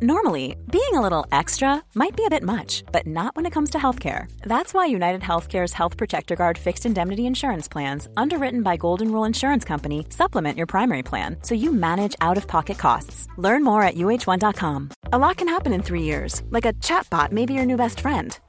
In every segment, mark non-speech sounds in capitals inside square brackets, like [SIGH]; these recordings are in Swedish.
Normally, being a little extra might be a bit much, but not when it comes to healthcare. That's why United Healthcare's Health Protector Guard fixed indemnity insurance plans, underwritten by Golden Rule Insurance Company, supplement your primary plan so you manage out of pocket costs. Learn more at uh1.com. A lot can happen in three years, like a chatbot may be your new best friend.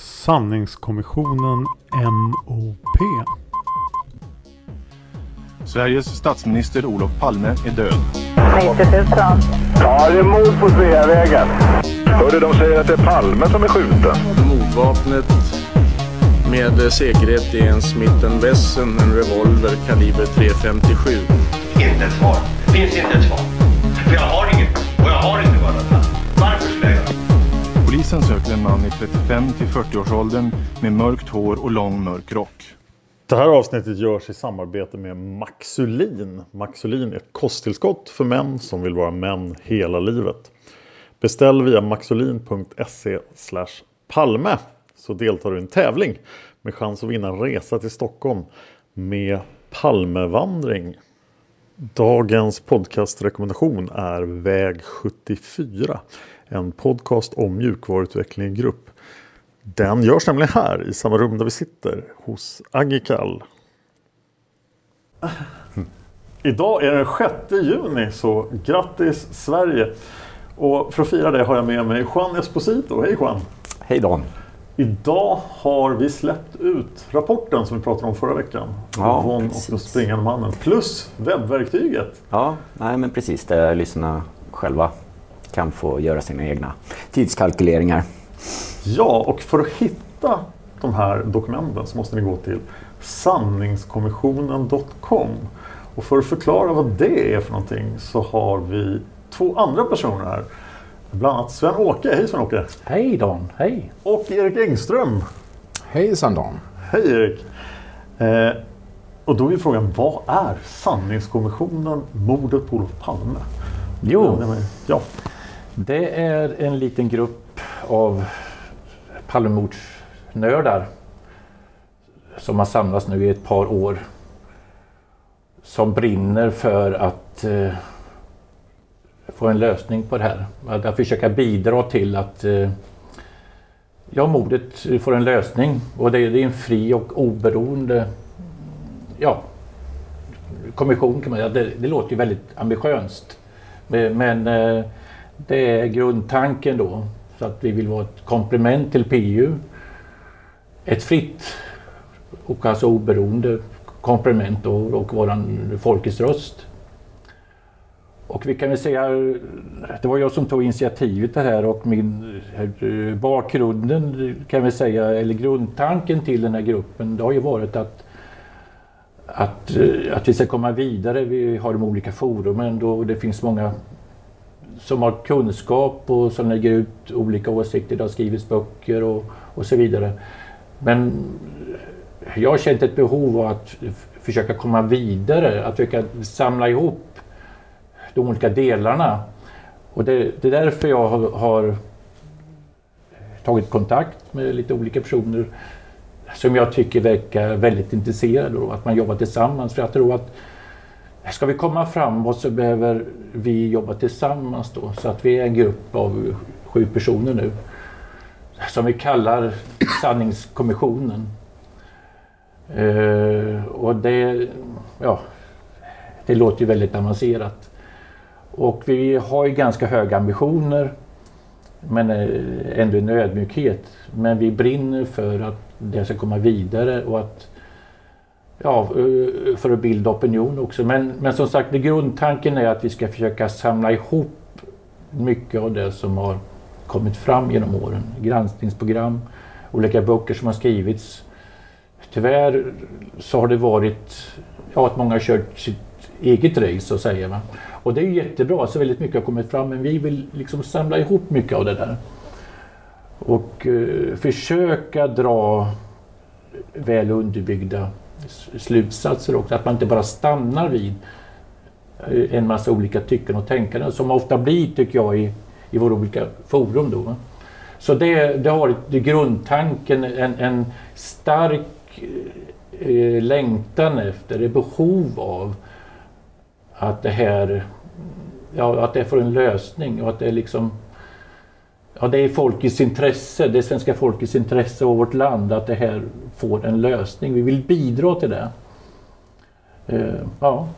Sanningskommissionen, MOP. Sveriges statsminister Olof Palme är död. 90 000. Ja, det är mord på Sveavägen. Hörde de säger att det är Palme som är skjuten. Mordvapnet med säkerhet är en Smith Wesson, en revolver kaliber .357. Inte ett svar. Finns inte ett svar. För jag har Polisen söker en man i 35 till 40-årsåldern med mörkt hår och lång mörk rock. Det här avsnittet görs i samarbete med Maxulin. Maxulin är ett kosttillskott för män som vill vara män hela livet. Beställ via maxulin.se palme så deltar du i en tävling med chans att vinna en resa till Stockholm med Palmevandring. Dagens podcastrekommendation är Väg 74. En podcast om mjukvaruutveckling i grupp. Den görs nämligen här i samma rum där vi sitter hos Agikal. [LAUGHS] Idag är den 6 juni så grattis Sverige! Och för att fira det har jag med mig Juan Esposito. Hej Juan! Hej Dan! Idag har vi släppt ut rapporten som vi pratade om förra veckan. Ja, Von och den springande mannen. Plus webbverktyget. Ja, nej men precis. Där lyssnarna själva kan få göra sina egna tidskalkyleringar. Ja, och för att hitta de här dokumenten så måste ni gå till sanningskommissionen.com. Och för att förklara vad det är för någonting så har vi två andra personer här. Bland annat Sven-Åke. Hej Sven-Åke! Hej Dan! Hej! Och Erik Engström. Hejsan Dan! Hej Erik! Eh, och då är frågan, vad är Sanningskommissionen mordet på Olof Palme? Jo, ja det är en liten grupp av Palmemordsnördar som har samlats nu i ett par år. Som brinner för att eh, få en lösning på det här. Att, att försöka bidra till att eh, ja, mordet får en lösning. Och det, det är en fri och oberoende ja, kommission kan man säga. Det, det låter ju väldigt ambitiöst. Men, men eh, det är grundtanken då. Så att vi vill vara ett komplement till PU. Ett fritt och alltså oberoende komplement och, och våran folkets röst. Och vi kan väl säga, det var jag som tog initiativet det här och min eh, bakgrunden kan vi säga, eller grundtanken till den här gruppen, det har ju varit att att, eh, att vi ska komma vidare. Vi har de olika forumen och det finns många som har kunskap och som lägger ut olika åsikter. Det har skrivits böcker och, och så vidare. Men jag har känt ett behov av att försöka komma vidare, att försöka samla ihop de olika delarna. Och det, det är därför jag har, har, tagit kontakt med lite olika personer som jag tycker verkar väldigt intresserade och att man jobbar tillsammans. För jag tror att ska vi komma framåt så behöver vi jobba tillsammans då. Så att vi är en grupp av sju personer nu. Som vi kallar Sanningskommissionen. Eh, och det, ja, det låter ju väldigt avancerat. Och vi har ju ganska höga ambitioner men eh, ändå en ödmjukhet. Men vi brinner för att det ska komma vidare och att ja, eh, för att bilda opinion också. Men, men som sagt, grundtanken är att vi ska försöka samla ihop mycket av det som har kommit fram genom åren. Granskningsprogram, olika böcker som har skrivits. Tyvärr så har det varit ja, att många har kört sitt eget race så att säga. Va? Och det är ju jättebra, så väldigt mycket har kommit fram men vi vill liksom samla ihop mycket av det där. Och eh, försöka dra väl underbyggda slutsatser också. Att man inte bara stannar vid eh, en massa olika tycken och tänkanden som ofta blir, tycker jag, i, i våra olika forum. Då. Så det, det har varit grundtanken, en, en stark eh, längtan efter, ett behov av att det här ja, att det får en lösning och att det liksom Ja, det är folkets intresse, det är svenska folkets intresse och vårt land att det här får en lösning. Vi vill bidra till det. Uh, ja.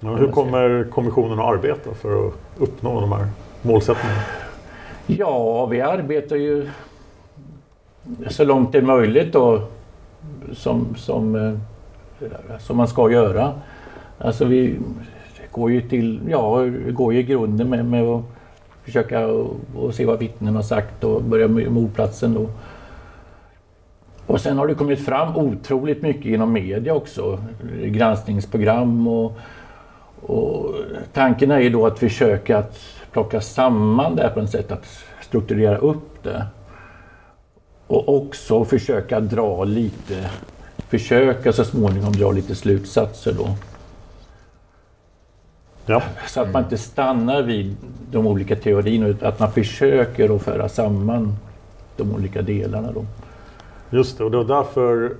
ja. Hur kommer kommissionen att arbeta för att uppnå de här målsättningarna? Ja, vi arbetar ju så långt det är möjligt då som, som, eh, som man ska göra. Alltså vi går ju till, ja, går ju i grunden med, med att försöka och, och se vad vittnen har sagt och börja med mordplatsen då. Och sen har det kommit fram otroligt mycket genom media också. Granskningsprogram och, och tanken är ju då att försöka att plocka samman det här på något sätt, att strukturera upp det. Och också försöka dra lite, försöka så småningom dra lite slutsatser då. Ja. Så att man inte stannar vid de olika teorierna utan att man försöker att föra samman de olika delarna. Då. Just det, och det var därför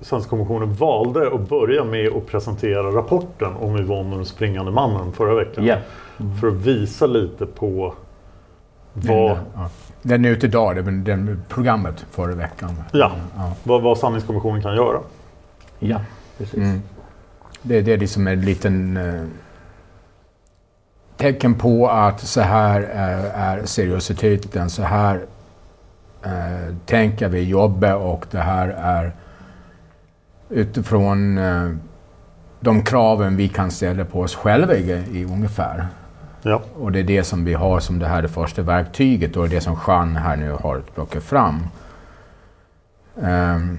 Svenska Kommissionen valde att börja med att presentera rapporten om Yvonne och den springande mannen förra veckan. Ja. Mm. För att visa lite på vad... Den, ja. den är ute idag, den, den programmet förra veckan. Ja, ja. Vad, vad sanningskommissionen kan göra. Ja, precis. Mm. Det, det är liksom en liten eh, tecken på att så här är, är seriositeten, så här eh, tänker vi jobba och det här är utifrån eh, de kraven vi kan ställa på oss själva i, i ungefär. Ja. Och det är det som vi har som det här det första verktyget och det som Jean här nu har plockat fram. Um,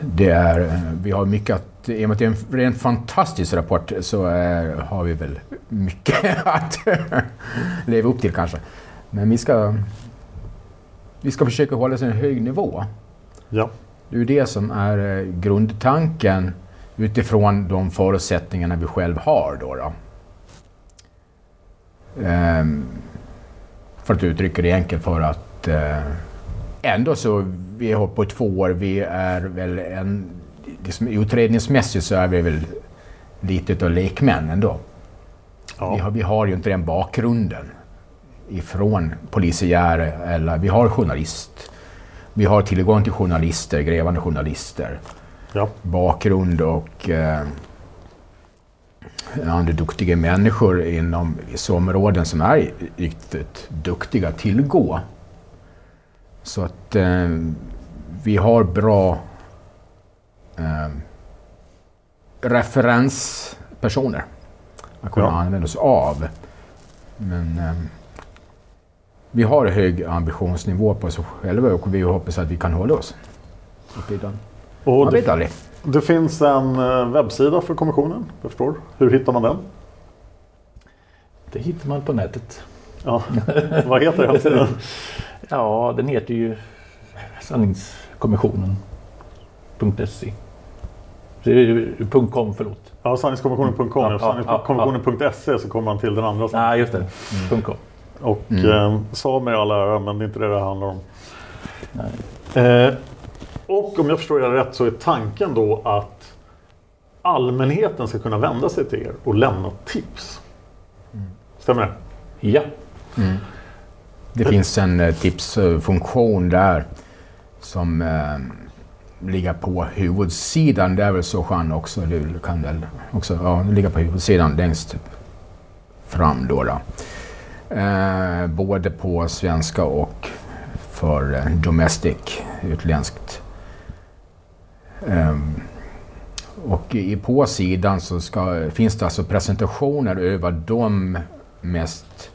det är, vi har mycket att i och med att det är en rent fantastisk rapport så är, har vi väl mycket [LAUGHS] att leva upp till kanske. Men vi ska, vi ska försöka hålla oss en hög nivå. Ja. Det är det som är eh, grundtanken utifrån de förutsättningarna vi själv har. Då, då. Ehm, för att uttrycka det enkelt för att eh, ändå så, vi har på två år, vi är väl en liksom, utredningsmässigt så är vi väl lite av lekmän ändå. Ja. Vi, har, vi har ju inte den bakgrunden ifrån polisiär eller vi har journalist. Vi har tillgång till journalister, grävande journalister. Ja. Bakgrund och eh, andra duktiga människor inom vissa områden som är riktigt duktiga att tillgå. Så att eh, vi har bra eh, referenspersoner att kunna ja. använda oss av. Men eh, vi har hög ambitionsnivå på oss själva och vi hoppas att vi kan hålla oss. Och man vet aldrig. Det finns en eh, webbsida för kommissionen, jag förstår. Hur hittar man den? Det hittar man på nätet. Ja. [LAUGHS] Vad heter hemsidan? ja, den heter ju Sanningskommissionen.se .com, förlåt. Ja, sanningskommissionen.com. Ja, ja, sanningskommissionen.se så kommer man till den andra. Ja, just det. Mm. .com. Och mm. eh, samer i all ära, men det är inte det det handlar om. Eh, och om jag förstår det rätt så är tanken då att allmänheten ska kunna vända sig till er och lämna tips. Mm. Stämmer det? Ja. Mm. Det finns en eh, tipsfunktion där som eh, ligger på huvudsidan. Det är väl så Jean också, du kan väl också ja, ligga på huvudsidan längst fram då. då. Eh, både på svenska och för eh, domestic, utländskt. Um, och i, på sidan så ska, finns det alltså presentationer över de mest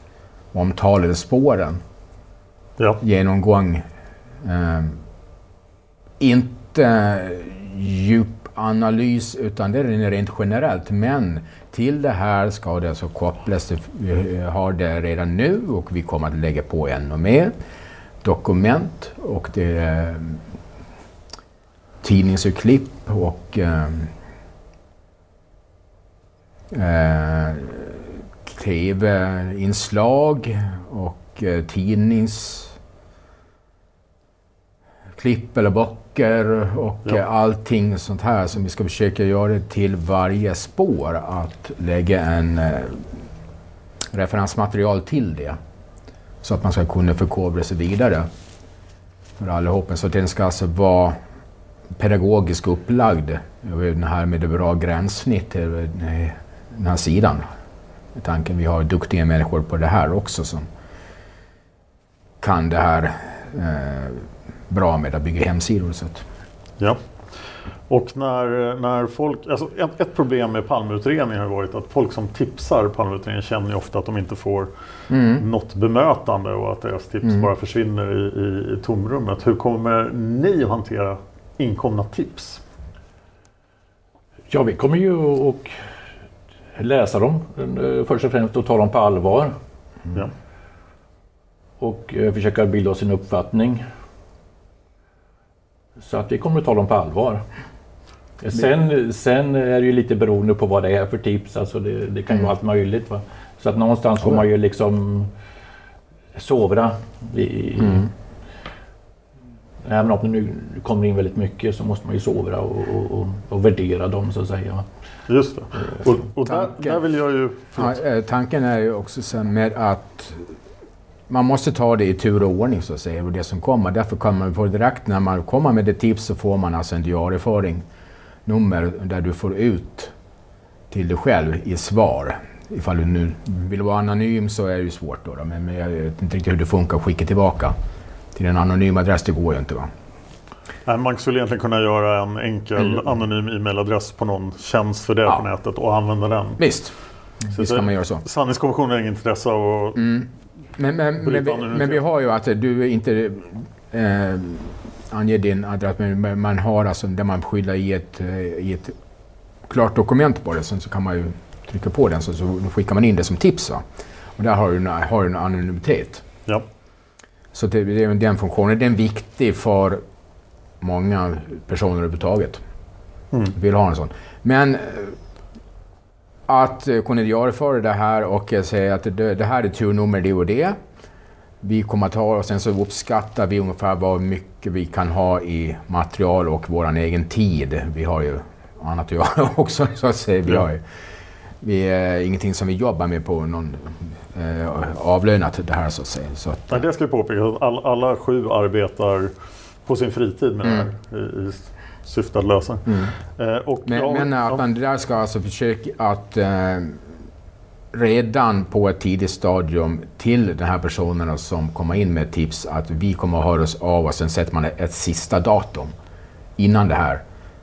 omtalade spåren. Ja. Genomgång. Um, inte djup analys utan det är rent generellt. Men till det här ska det alltså kopplas, vi har det redan nu och vi kommer att lägga på ännu mer dokument och det är tidningsurklipp och eh, eh, tv-inslag och eh, tidningsklipp eller böcker och ja. Eh, allting sånt här som vi ska försöka göra till varje spår att lägga en eh, referensmaterial till det. Så att man ska kunna förkovra sig vidare för allihopa. Så den ska alltså vara pedagogiskt upplagd. Den här med det bra gränssnitt, den här sidan. Med tanken vi har duktiga människor på det här också som kan det här eh, bra med att bygga hemsidor. Så att. Ja. Och när, när folk, alltså ett, ett problem med Palmeutredningen har varit att folk som tipsar Palmeutredningen känner ju ofta att de inte får mm. något bemötande och att deras tips mm. bara försvinner i, i, i tomrummet. Hur kommer ni att hantera inkomna tips? Ja, vi kommer ju att läsa dem eh, först och främst och ta dem på allvar. Mm. Och eh, försöka bilda oss en uppfattning. Så att vi kommer att ta dem på allvar. Sen, sen är det ju lite beroende på vad det är för tips. Alltså det, det kan ju mm. vara allt möjligt. Va? Så att någonstans får man ju liksom sovra. I, mm. Även om det nu kommer in väldigt mycket så måste man ju sovra och, och, och värdera dem så att säga. Just det. Och, och tanken, där, där, vill jag ju... Ja, eh, tanken är ju också sen med att man måste ta det i tur och ordning så att säga, och det som kommer. Därför kan man få direkt när man kommer med det tips så får man alltså en diarieföring nummer där du får ut till dig själv i svar. Ifall du nu vill vara anonym så är det ju svårt då, då men jag vet inte riktigt hur det funkar att skicka tillbaka till en anonym adress. Det går ju inte va. Nej, man skulle egentligen kunna göra en enkel mm. anonym e-mailadress på någon tjänst för det ja. på nätet och använda den. Visst, så visst kan man göra så. Sanningskommissionen har inget intresse av att mm. Men, men, men, vi, men, vi, har ju att du inte eh, anger din adress, men man har alltså där man skyddar i ett, eh, i ett klart dokument på det, sen så kan man ju trycka på den så, så skickar man in det som tips. Va? Och där har du en, har en anonymitet. Så det, det, den funktionen den är viktig för många personer överhuvudtaget. Mm. Vill ha en sån. Men eh, att kunna diarieföra det här och säga att det, det här är turnummer det och det vi kommer att ha och sen så uppskattar vi ungefär vad mycket vi kan ha i material och vår egen tid. Vi har ju annat att göra [LAUGHS] också så att säga. Vi, har vi är ingenting som vi jobbar med på någon eh, avlönat det här så att säga. Så att, Nej, det ska vi påpeka. All, alla sju arbetar på sin fritid med mm. det här i, i syfte att lösa. Mm. Eh, och men, jag, men att man där ska alltså försöka att eh, redan på ett tidigt stadium till de här personerna som kommer in med tips att vi kommer att höra oss av och sen sätter man ett sista datum innan det här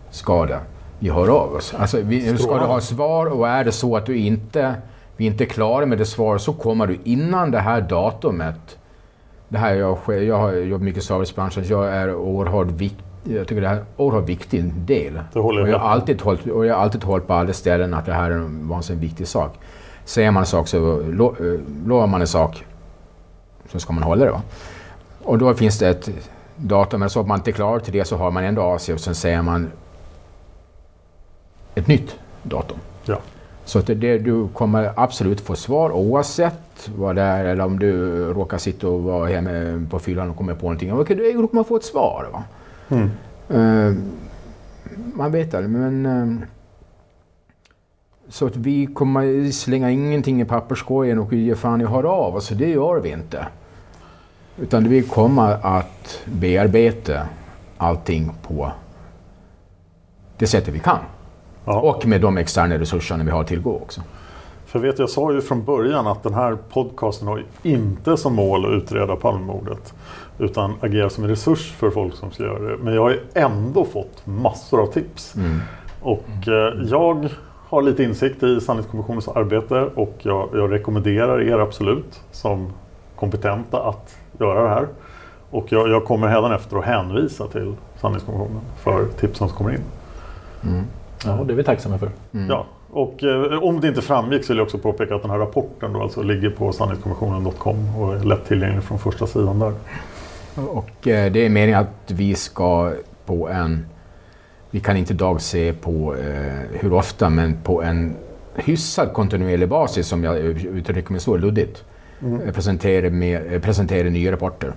ska det. Vi hör av oss. Alltså, vi, ska du ha svar och är det så att du inte, vi inte är klara med det svar så kommer du innan det här datumet det här jag, jag har jobbat mycket i servicebranschen, jag är oerhört viktig jag tycker det är en oerhört viktig del. Och jag, har alltid hållit, och jag har alltid hållit på alla ställen att det här är en vansinnigt viktig sak. Säger man en sak så lo, eh, lovar man en sak så ska man hålla det. Va? Och då finns det ett datum, men så att man inte är klar till det så har man ändå av sig och sen säger man ett nytt datum. Ja. Så att det, du kommer absolut få svar oavsett vad det är eller om du råkar sitta och vara hemma på fyllan och kommer på någonting. Okej, du kommer få ett svar. Va? Mm. Uh, man vet aldrig, men uh, så att vi kommer slänga ingenting i papperskorgen och ge fan i hör av oss. Det gör vi inte. Utan vi kommer att bearbeta allting på det sättet vi kan. Ja. Och med de externa resurserna vi har tillgå också. För vet jag sa ju från början att den här podcasten har inte som mål att utreda Palmemordet. Utan agera som en resurs för folk som ska göra det. Men jag har ju ändå fått massor av tips. Mm. Och eh, jag har lite insikt i Sanningskommissionens arbete och jag, jag rekommenderar er absolut som kompetenta att göra det här. Och jag, jag kommer hädanefter att hänvisa till Sanningskommissionen för tipsen som kommer in. Mm. Ja, det är vi tacksamma för. Ja, och eh, om det inte framgick så vill jag också påpeka att den här rapporten då alltså ligger på sanningskommissionen.com och är lätt tillgänglig från första sidan där. Och eh, det är meningen att vi ska på en, vi kan inte idag se på eh, hur ofta, men på en hyfsad kontinuerlig basis som jag uttrycker mig så luddigt, Mm. presentera, med, presentera nya rapporter.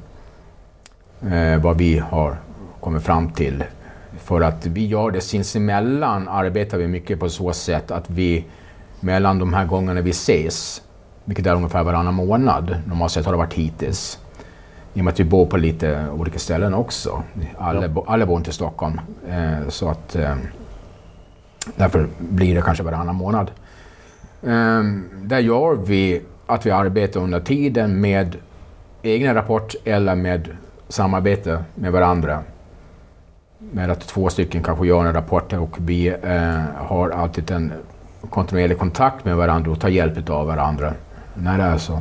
Eh, vad vi har kommit fram till. För att vi gör det sinsemellan arbetar vi mycket på så sätt att vi mellan de här gångerna vi ses, vilket är ungefär varannan månad, normalt sett har det varit hittills, i och med att vi bor på lite olika ställen också. Alla, Ja. bo, alla bor inte i Stockholm. Eh, så att eh, därför blir det kanske varannan månad. Eh, där gör vi att vi arbetar under tiden med egna rapport eller med samarbete med varandra. Med att två stycken kanske gör en rapport och vi eh, har alltid en kontinuerlig kontakt med varandra och tar hjälp av varandra när det är så.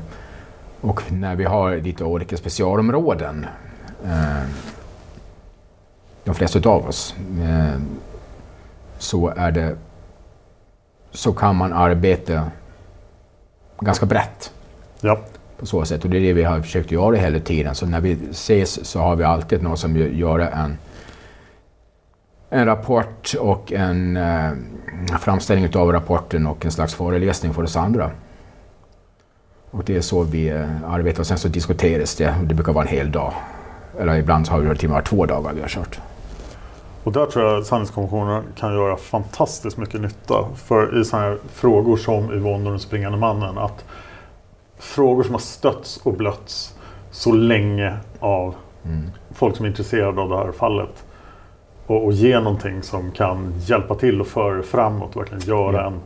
Och när vi har lite olika specialområden, eh, de flesta av oss, eh, så är det så kan man arbeta ganska brett. Ja. På så sätt. Och det är det vi har försökt göra hela tiden. Så när vi ses så har vi alltid någon som gö- gör en, en rapport och en eh, framställning av rapporten och en slags föreläsning för oss andra. Och det är så vi eh, arbetar. Och sen så diskuteras det. Det brukar vara en hel dag. Eller ibland så har vi till och med två dagar vi har kört. Och där tror jag att sanningskommissionen kan göra fantastiskt mycket nytta. För i sådana här frågor som Yvonne och den springande mannen. Att frågor som har stötts och blötts så länge av folk som är intresserade av det här fallet. Och, och ge någonting som kan hjälpa till och föra framåt och verkligen göra Ja. en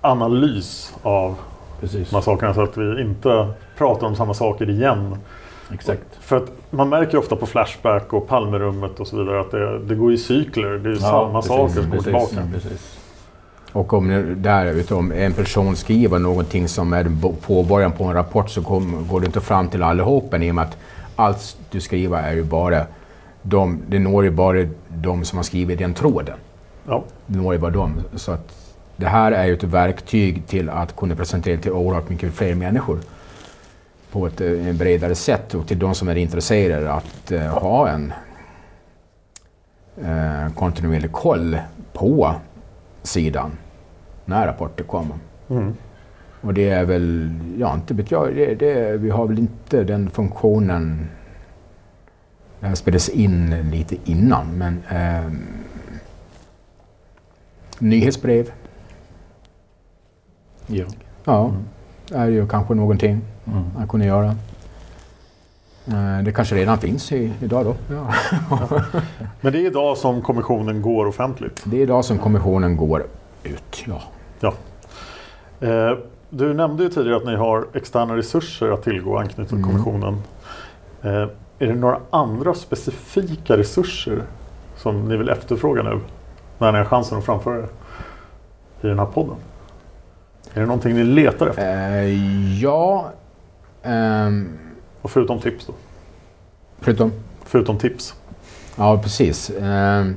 analys av Precis. sakerna. Så att vi inte pratar om samma saker igen. Exakt. För att man märker ofta på Flashback och Palmerummet och så vidare att det, det går i cykler. Det är ju samma precis, saker som precis, tillbaka. Precis. Och om där utom en person skriver någonting som är påbörjan på en rapport så kom, går det inte fram till allihopa i och med att allt du skriver är ju bara de, det når ju bara de som har skrivit den tråden. Ja. Det når ju bara dem. Så att det här är ju ett verktyg till att kunna presentera till oerhört mycket fler människor på ett eh, bredare sätt och till de som är intresserade att eh, ha en eh, kontinuerlig koll på sidan när rapporter kommer. Mm. Och det är väl, ja inte vet jag, det, det, vi har väl inte den funktionen. Spelades in lite innan men eh, nyhetsbrev, Ja. ja, är ju kanske någonting Mm. man kunde göra. Eh, det kanske redan finns i, idag då. Ja. [LAUGHS] Men det är idag som kommissionen går offentligt. Det är idag som kommissionen går ut, ja. Ja. Eh, du nämnde ju tidigare att ni har externa resurser att tillgå anknutet till Mm. kommissionen. Är det några andra specifika resurser som ni vill efterfråga nu? När ni har chansen att framföra det i den här podden? Är det någonting ni letar efter? Eh, ja, ehm, Och förutom tips då? förutom Förutom tips. Ja, precis. Ehm,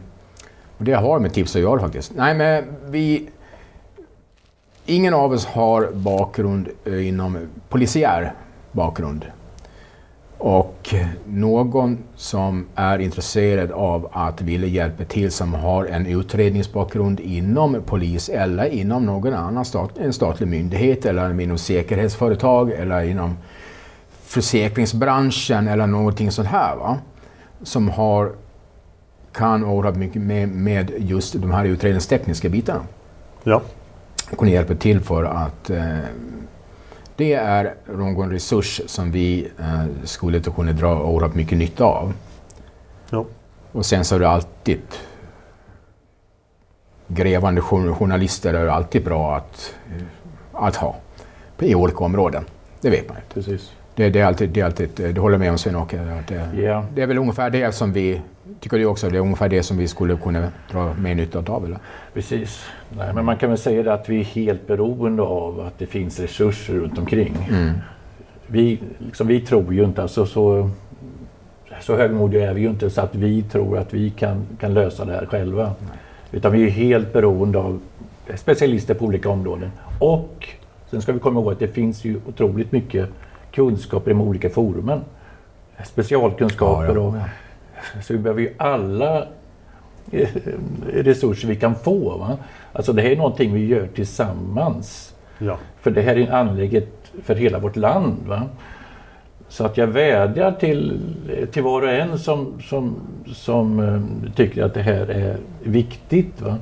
och det har med tips att göra faktiskt. Nej, men vi... Ingen av oss har bakgrund eh, inom polisiär bakgrund. Och någon som är intresserad av att vilja hjälpa till som har en utredningsbakgrund inom polis eller inom någon annan stat, en statlig myndighet eller inom säkerhetsföretag eller inom försäkringsbranschen eller någonting sånt här. Va? Som har, kan oerhört mycket med, med just de här utredningstekniska bitarna. Ja. Kunna hjälpa till för att eh, det är någon resurs som vi eh, skulle kunna dra oerhört mycket nytta av. Ja. Och sen så är det alltid grävande jour- journalister är alltid bra att att ha i olika områden. Det vet man ju. Precis. Det, det, är alltid, det, är alltid, det håller jag med om Sven-Åke. Det, Ja. det är väl ungefär det som vi, tycker du också, det är ungefär det som vi skulle kunna dra mer nytta av? Eller? Precis. Nej, men man kan väl säga att vi är helt beroende av att det finns resurser runt omkring. Mm. Vi, liksom, vi tror ju inte, alltså, så, så högmodiga är vi ju inte så att vi tror att vi kan, kan lösa det här själva. Utan vi är helt beroende av specialister på olika områden. Och sen ska vi komma ihåg att det finns ju otroligt mycket kunskaper i de olika forumen. Specialkunskaper Ja, ja. och så vi behöver ju alla eh, resurser vi kan få. Va? Alltså det här är någonting vi gör tillsammans. Ja. För det här är en angeläget för hela vårt land. Va? Så att jag vädjar till, till var och en som, som, som eh, tycker att det här är viktigt. Va?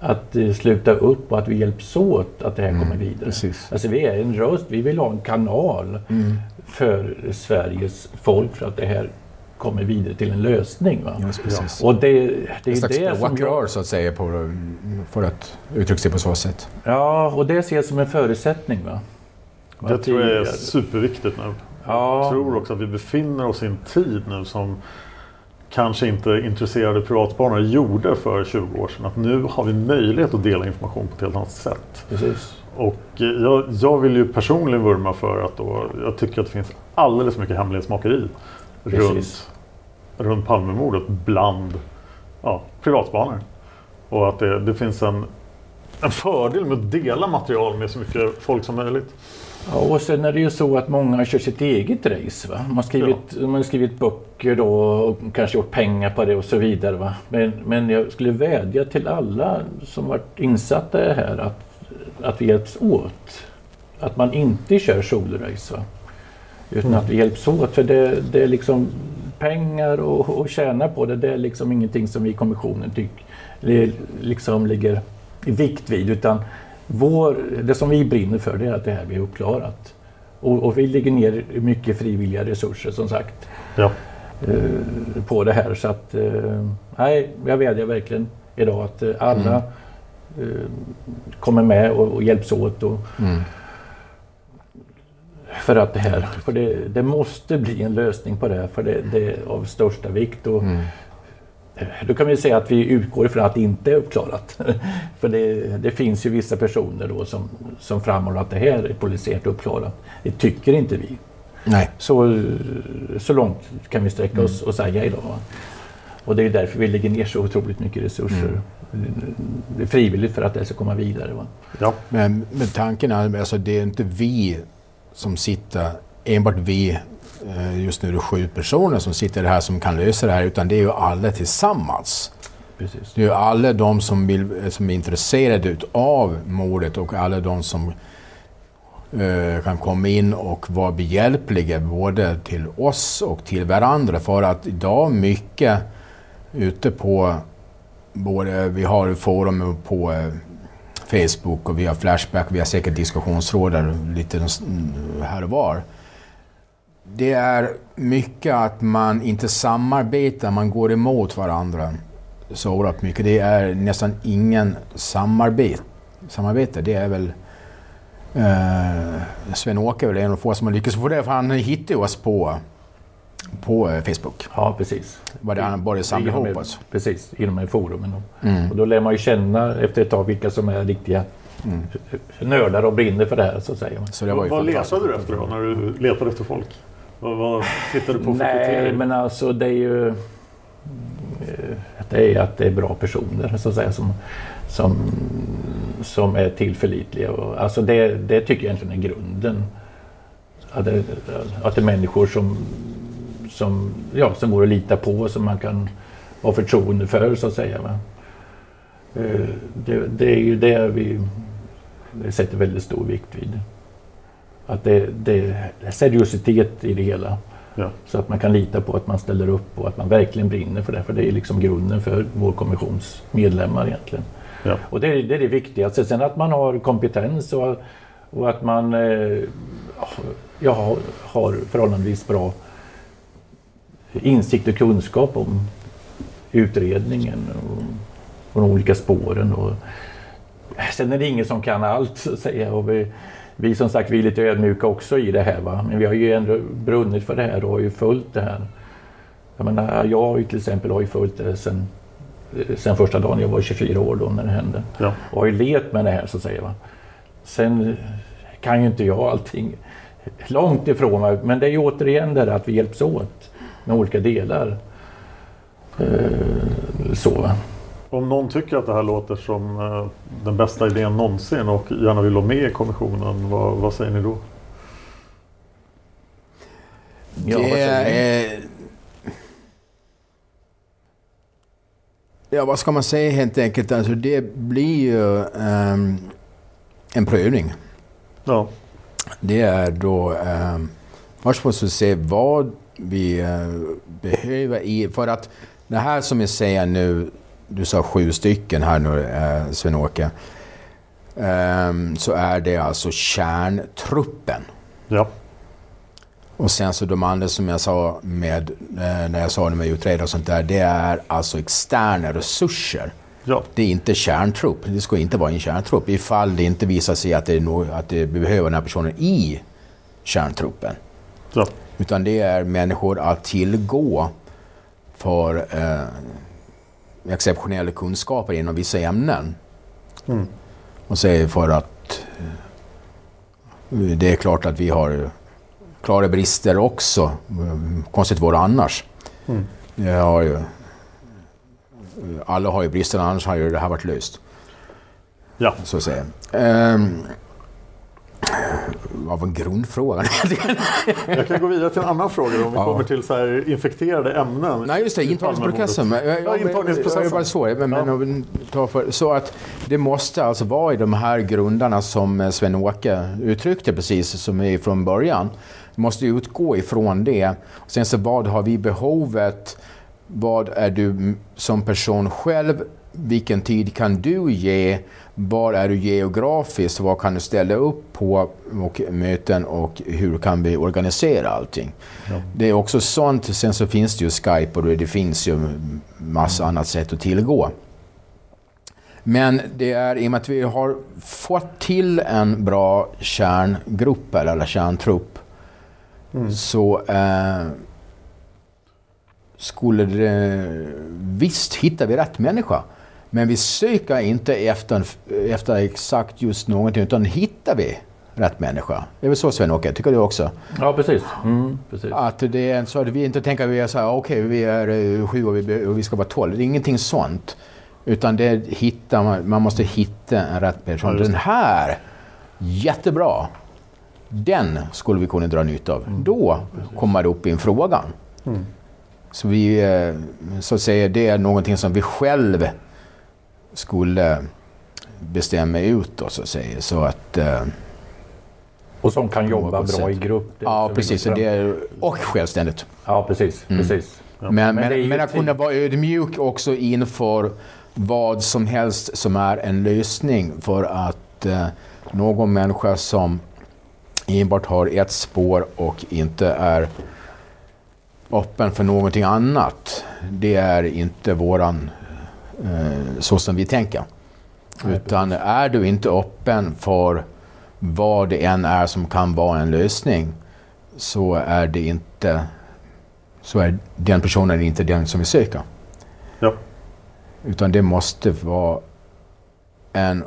Att eh, sluta upp och att vi hjälps åt att det här kommer vidare. precis. Alltså vi är en röst, vi vill ha en kanal Mm. för Sveriges folk för att det här kommer vidare till en lösning. Va? Precis. Och det, det är slags det som jag, så att säga, på, för att uttrycka sig på så sätt. Ja, och det ser jag som en förutsättning. Va? Det Att tror jag är vi- superviktigt nu. Ja. Jag tror också att vi befinner oss i en tid nu som kanske inte intresserade privatspanare gjorde för 20 år sedan. Att nu har vi möjlighet att dela information på ett helt annat sätt. Precis. Och eh, jag, jag vill ju personligen vurma för att då, jag tycker att det finns alldeles för mycket hemlighetsmakeri Precis. runt, runt Palmemordet bland ja, privatspanare. Och att det, det finns en, en fördel med att dela material med så mycket folk som möjligt. Ja, och sen är det ju så att många kör sitt eget race. Va? Man, har skrivit, man har skrivit böcker då och kanske gjort pengar på det och så vidare. Va? Men, men jag skulle vädja till alla som varit insatta i det här att, att vi hjälps åt. Att man inte kör solorace. Va? Utan att vi hjälps åt. För det, det är liksom pengar och, och tjäna på det. Det är liksom ingenting som vi i kommissionen tycker liksom ligger i vikt vid. Utan vår, det som vi brinner för det är att det här blir uppklarat. Och, och vi lägger ner mycket frivilliga resurser som sagt Ja. eh, på det här. Så att, eh, nej, jag vädjar verkligen idag att eh, alla eh, kommer med och, och hjälps åt. Och, Mm. För att det här, för det, det måste bli en lösning på det här för det, det är av största vikt. Och, Mm. Då kan vi säga att vi utgår ifrån att det inte är uppklarat. [LAUGHS] För det, det finns ju vissa personer då som, som framhåller att det här är polisiärt uppklarat. Det tycker inte vi. Nej. Så, så långt kan vi sträcka oss och säga idag. va. Och det är därför vi lägger ner så otroligt mycket resurser. Det är frivilligt för att det ska komma vidare. Va? Ja. Men, men tanken är alltså det är inte vi som sitter, enbart vi, just nu är det sju personer som sitter här som kan lösa det här, utan det är ju alla tillsammans. Precis. Det är ju alla de som, vill, som är intresserade av mordet och alla de som eh, kan komma in och vara behjälpliga både till oss och till varandra. För att idag mycket ute på både, vi har forum på eh, Facebook och vi har Flashback, vi har säkert diskussionsråd lite här och var. Det är mycket att man inte samarbetar, man går emot varandra så oerhört mycket. Det är nästan ingen samarbete. samarbete. Det är väl eh, Sven-Åke är väl en av få som har lyckats få det, för han hittade oss på, på eh, Facebook. Ja, precis. Var det han började samla ihop oss. Precis, inom de här forumen. Mm. Och då lär man ju känna efter ett tag vilka som är riktiga nördar och brinner för det här så att säga. Så det var ju Vad letade du efter då när du letade efter folk? Vad, vad tittade du på för Nej, kriterier? men alltså det är ju... eh, Det är att det är bra personer så att säga som, som, som är tillförlitliga. Och, alltså det, det tycker jag egentligen är grunden. Att det, att det är människor som, som, ja, som går att lita på, som man kan ha förtroende för så att säga. Va? Eh, Det, det är ju det vi sätter väldigt stor vikt vid. Att det, det är seriositet i det hela. Ja. Så att man kan lita på att man ställer upp och att man verkligen brinner för det. För det är liksom grunden för vår kommissions medlemmar egentligen. Ja. Och det är, det är det viktigaste. Sen att man har kompetens och, och att man eh, ja, har- förhållandevis bra insikt och kunskap om utredningen och, och de olika spåren. Och Sen är det ingen som kan allt så att säga. Och vi, vi som sagt vi är lite ödmjuka också i det här. Va? Men vi har ju ändå brunnit för det här och har ju följt det här. Jag menar, jag till exempel har ju följt det sen, sen första dagen. Jag var 24 år då när det hände. Ja. Och har ju levt med det här så att säga. Va? Sen kan ju inte jag allting långt ifrån mig. Men det är ju återigen det där att vi hjälps åt med olika delar. Eh, så. Om någon tycker att det här låter som eh, den bästa idén någonsin och gärna vill vara med i kommissionen, vad, vad säger ni då? Ja, vad det säger ni? Ja, vad ska man säga helt enkelt? Alltså, det blir ju ehm, en prövning. Ja, Det är då... Um, först måste vi se vad vi eh, behöver i... För att det här som jag säger nu, du sa sju stycken här nu, uh, Sven-Åke. Ehm, så är det alltså kärntruppen. ja, Och sen så de andra som jag sa med, eh, när jag sa det med utredare och sånt där, det är alltså externa resurser. ja, Det är inte kärntrupp. Det ska inte vara en kärntrupp ifall det inte visar sig att det, är no, att det behöver den här personen i kärntruppen. ja, Utan det är människor att tillgå för eh, exceptionella kunskaper inom vissa ämnen. Mm. Och säger för att eh, det är klart att vi har klara brister också. Eh, Konstigt vore annars. Mm. Jag har ju, alla har ju brister, annars har ju det här varit löst. ja. Så att säga. Ehm, vad var grundfrågan? [LAUGHS] Jag kan gå vidare till en annan fråga då, om vi Ja. kommer till så infekterade ämnen. Nej, just det. Intagningsprocessen. Ja, Jag är intagningsprocessen. bara så. Men, vi tar för, så att det måste alltså vara i de här grundarna som Sven-Åke uttryckte precis som är från början. Det måste utgå ifrån det. Sen så vad har vi behovet? Vad är du som person själv? Vilken tid kan du ge? Var är du geografiskt? Vad kan du ställa upp på och möten och hur kan vi organisera allting? Det är också sånt. Sen så finns det ju Skype och det finns ju massa annat sätt att tillgå. Men det är i och med att vi har fått till en bra kärngrupp eller, kärntrupp så eh, skulle det... Visst hittar vi rätt människa. Men vi söker inte efter, efter exakt just någonting utan hittar vi rätt människa. Det är väl så Sven-Åke? Tycker du också? Ja, precis. Mm, precis. Att det är så att vi inte tänker att vi är så här, okej vi är eh, sju och vi, och vi ska vara tolv. Det är ingenting sånt. Utan det hittar man, måste hitta en rätt person. Den här, jättebra. Den skulle vi kunna dra nytta av. Då kommer det upp i en frågan. Så vi, eh, så att säga, det är någonting som vi själv skulle bestämma ut då, så att säga. Så att... eh, Och som kan jobba bra sätt. i grupp. Ja, precis. viktigt. Det är, och självständigt. Ja, precis. precis. Men, men, Men ju men att kunna vara ödmjuk också inför vad som helst som är en lösning för att eh, någon människa som enbart har ett spår och inte är öppen för någonting annat. Det är inte våran eh, så som vi tänker. Utan är du inte öppen för vad det än är som kan vara en lösning så är det inte så är den personen inte den som vi söker. Ja. Utan det måste vara en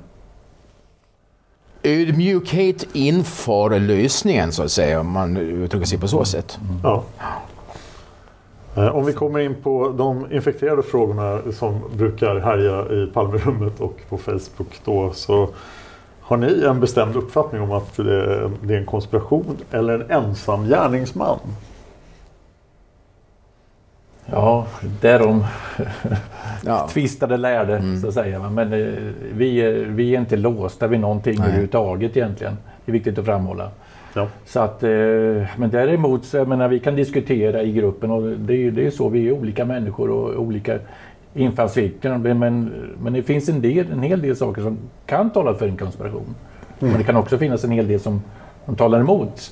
ödmjukhet inför lösningen så att säga, om man uttrycker sig på så sätt. Ja. Eh, Om vi kommer in på de infekterade frågorna som brukar härja i Palmerummet och på Facebook då så har ni en bestämd uppfattning om att det är en konspiration eller en ensam gärningsman? Ja, därom [LAUGHS] Ja. tvistade lärde, så att säga. Men eh, vi, är- vi är inte låsta vid någonting Nej. överhuvudtaget egentligen. Det är viktigt att framhålla. Ja. Så att, eh, men däremot så jag menar, vi kan diskutera i gruppen och det är ju det är så, vi är olika människor och olika infallsvinklar. Men, men, det finns en, del, en hel del saker som kan tala för en konspiration. Men det kan också finnas en hel del som, som talar emot.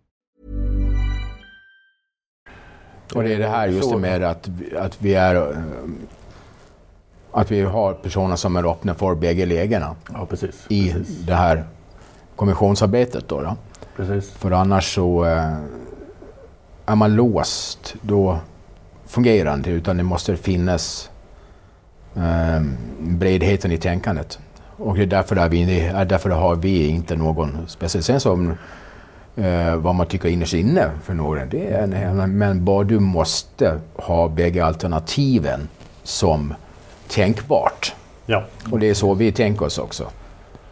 Och det är det här just det med att, att vi är... eh, Att vi har personer som är öppna för bägge lägena. Ja, precis. I precis. det här kommissionsarbetet då. då. Precis. För annars så eh, är man låst. Då fungerar det inte utan det måste finnas eh, bredheten i tänkandet. Och det är därför, där vi, är därför har vi inte någon speciell sen som eh, vad man tycker innerst inne för några. Det är en, men bara du måste ha bägge alternativen som tänkbart. Ja. Och det är så vi tänker oss också.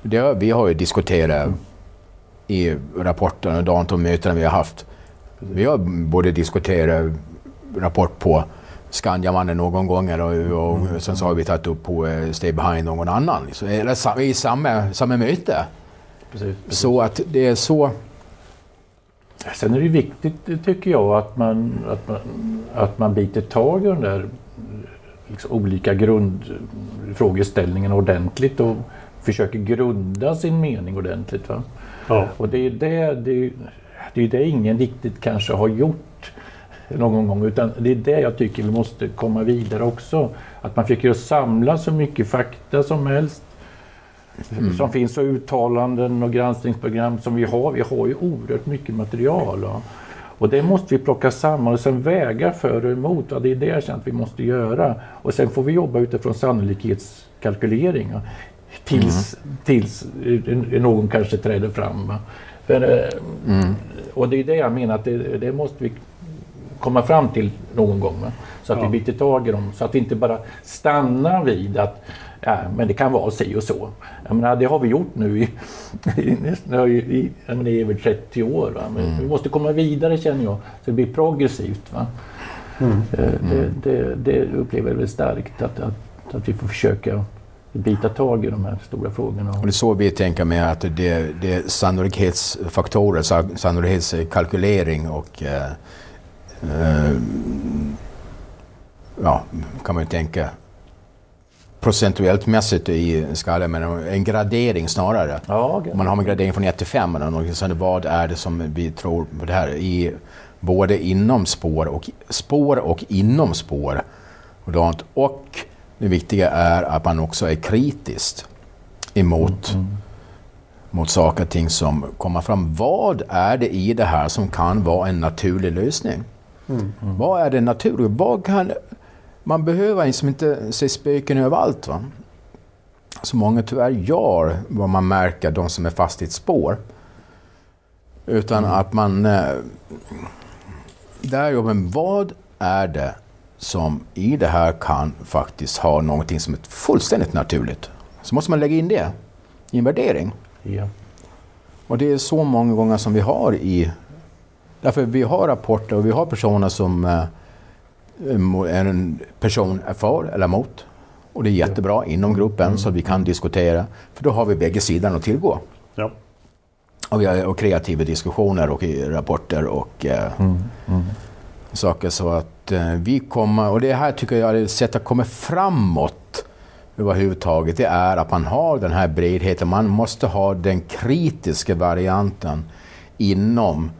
Det, vi har ju diskuterat i rapporten och de och mötena vi har haft. Vi har både diskuterat rapport på Skandiamannen någon gånger och, och sen så har vi tagit upp på eh, Stay Behind någon annan. Så, eller i samma, samma möte. Precis, precis. Så att det är så... Sen är det viktigt tycker jag att man, att man, att man biter tag i de där liksom, olika grundfrågeställningarna ordentligt och försöker grunda sin mening ordentligt. Va? Ja. Och det är det, det, är- det är det ingen riktigt kanske har gjort någon gång utan det är det jag tycker vi måste komma vidare också. Att man försöker samla så mycket fakta som helst Mm. som finns och uttalanden och granskningsprogram som vi har. Vi har ju oerhört mycket material. va. Och det måste vi plocka samman och sen väga för och emot. Och det är det jag känner att vi måste göra. Och sen får vi jobba utifrån sannolikhetskalkylering. Tills, tills eh, någon kanske träder fram. För, eh, Mm. Och det är det jag menar att det, det måste vi komma fram till någon gång. Så att Ja. vi biter tag i dem. Så att vi inte bara stannar vid att ja, men det kan vara si och så. Jag menar, det har vi gjort nu i, [LAUGHS] i, nästan, i, i, i över 30 år. Va? Men Mm. Vi måste komma vidare känner jag. Så det blir progressivt. Va? Mm. Eh, Det, det, det upplever jag väl starkt. Att, att, att vi får försöka bita tag i de här stora frågorna. Och det är så vi tänker med att det, det är sannolikhetsfaktorer, sa- sannolikhetskalkylering och eh, eh, ja, kan man ju tänka procentuellt mässigt i skalan, men en gradering snarare. Ja, Om man har en gradering från 1 till 5, eller vad är det som vi tror på det här? I, både inom spår och, spår och inom spår. Och, det viktiga är att man också är kritisk emot mot saker och ting som kommer fram. Vad är det i det här som kan vara en naturlig lösning? Vad är det naturliga? Vad kan... Man behöver liksom inte se spöken överallt. Va? Så många tyvärr gör vad man märker, de som är fast i ett spår. Utan att man... Eh, där jobbar vad är det som i det här kan faktiskt ha någonting som är fullständigt naturligt. Så måste man lägga in det i en värdering. Ja. Och det är så många gånger som vi har i... Därför vi har rapporter och vi har personer som eh, en person är för eller emot. Och det är jättebra inom gruppen mm. så vi kan diskutera. För då har vi bägge sidorna att tillgå. Ja. Och vi har och kreativa diskussioner och rapporter och eh, mm. Mm. saker. Så att eh, vi kommer, och det här tycker jag är ett sätt att komma framåt överhuvudtaget. Det är att man har den här bredheten. Man måste ha den kritiska varianten inom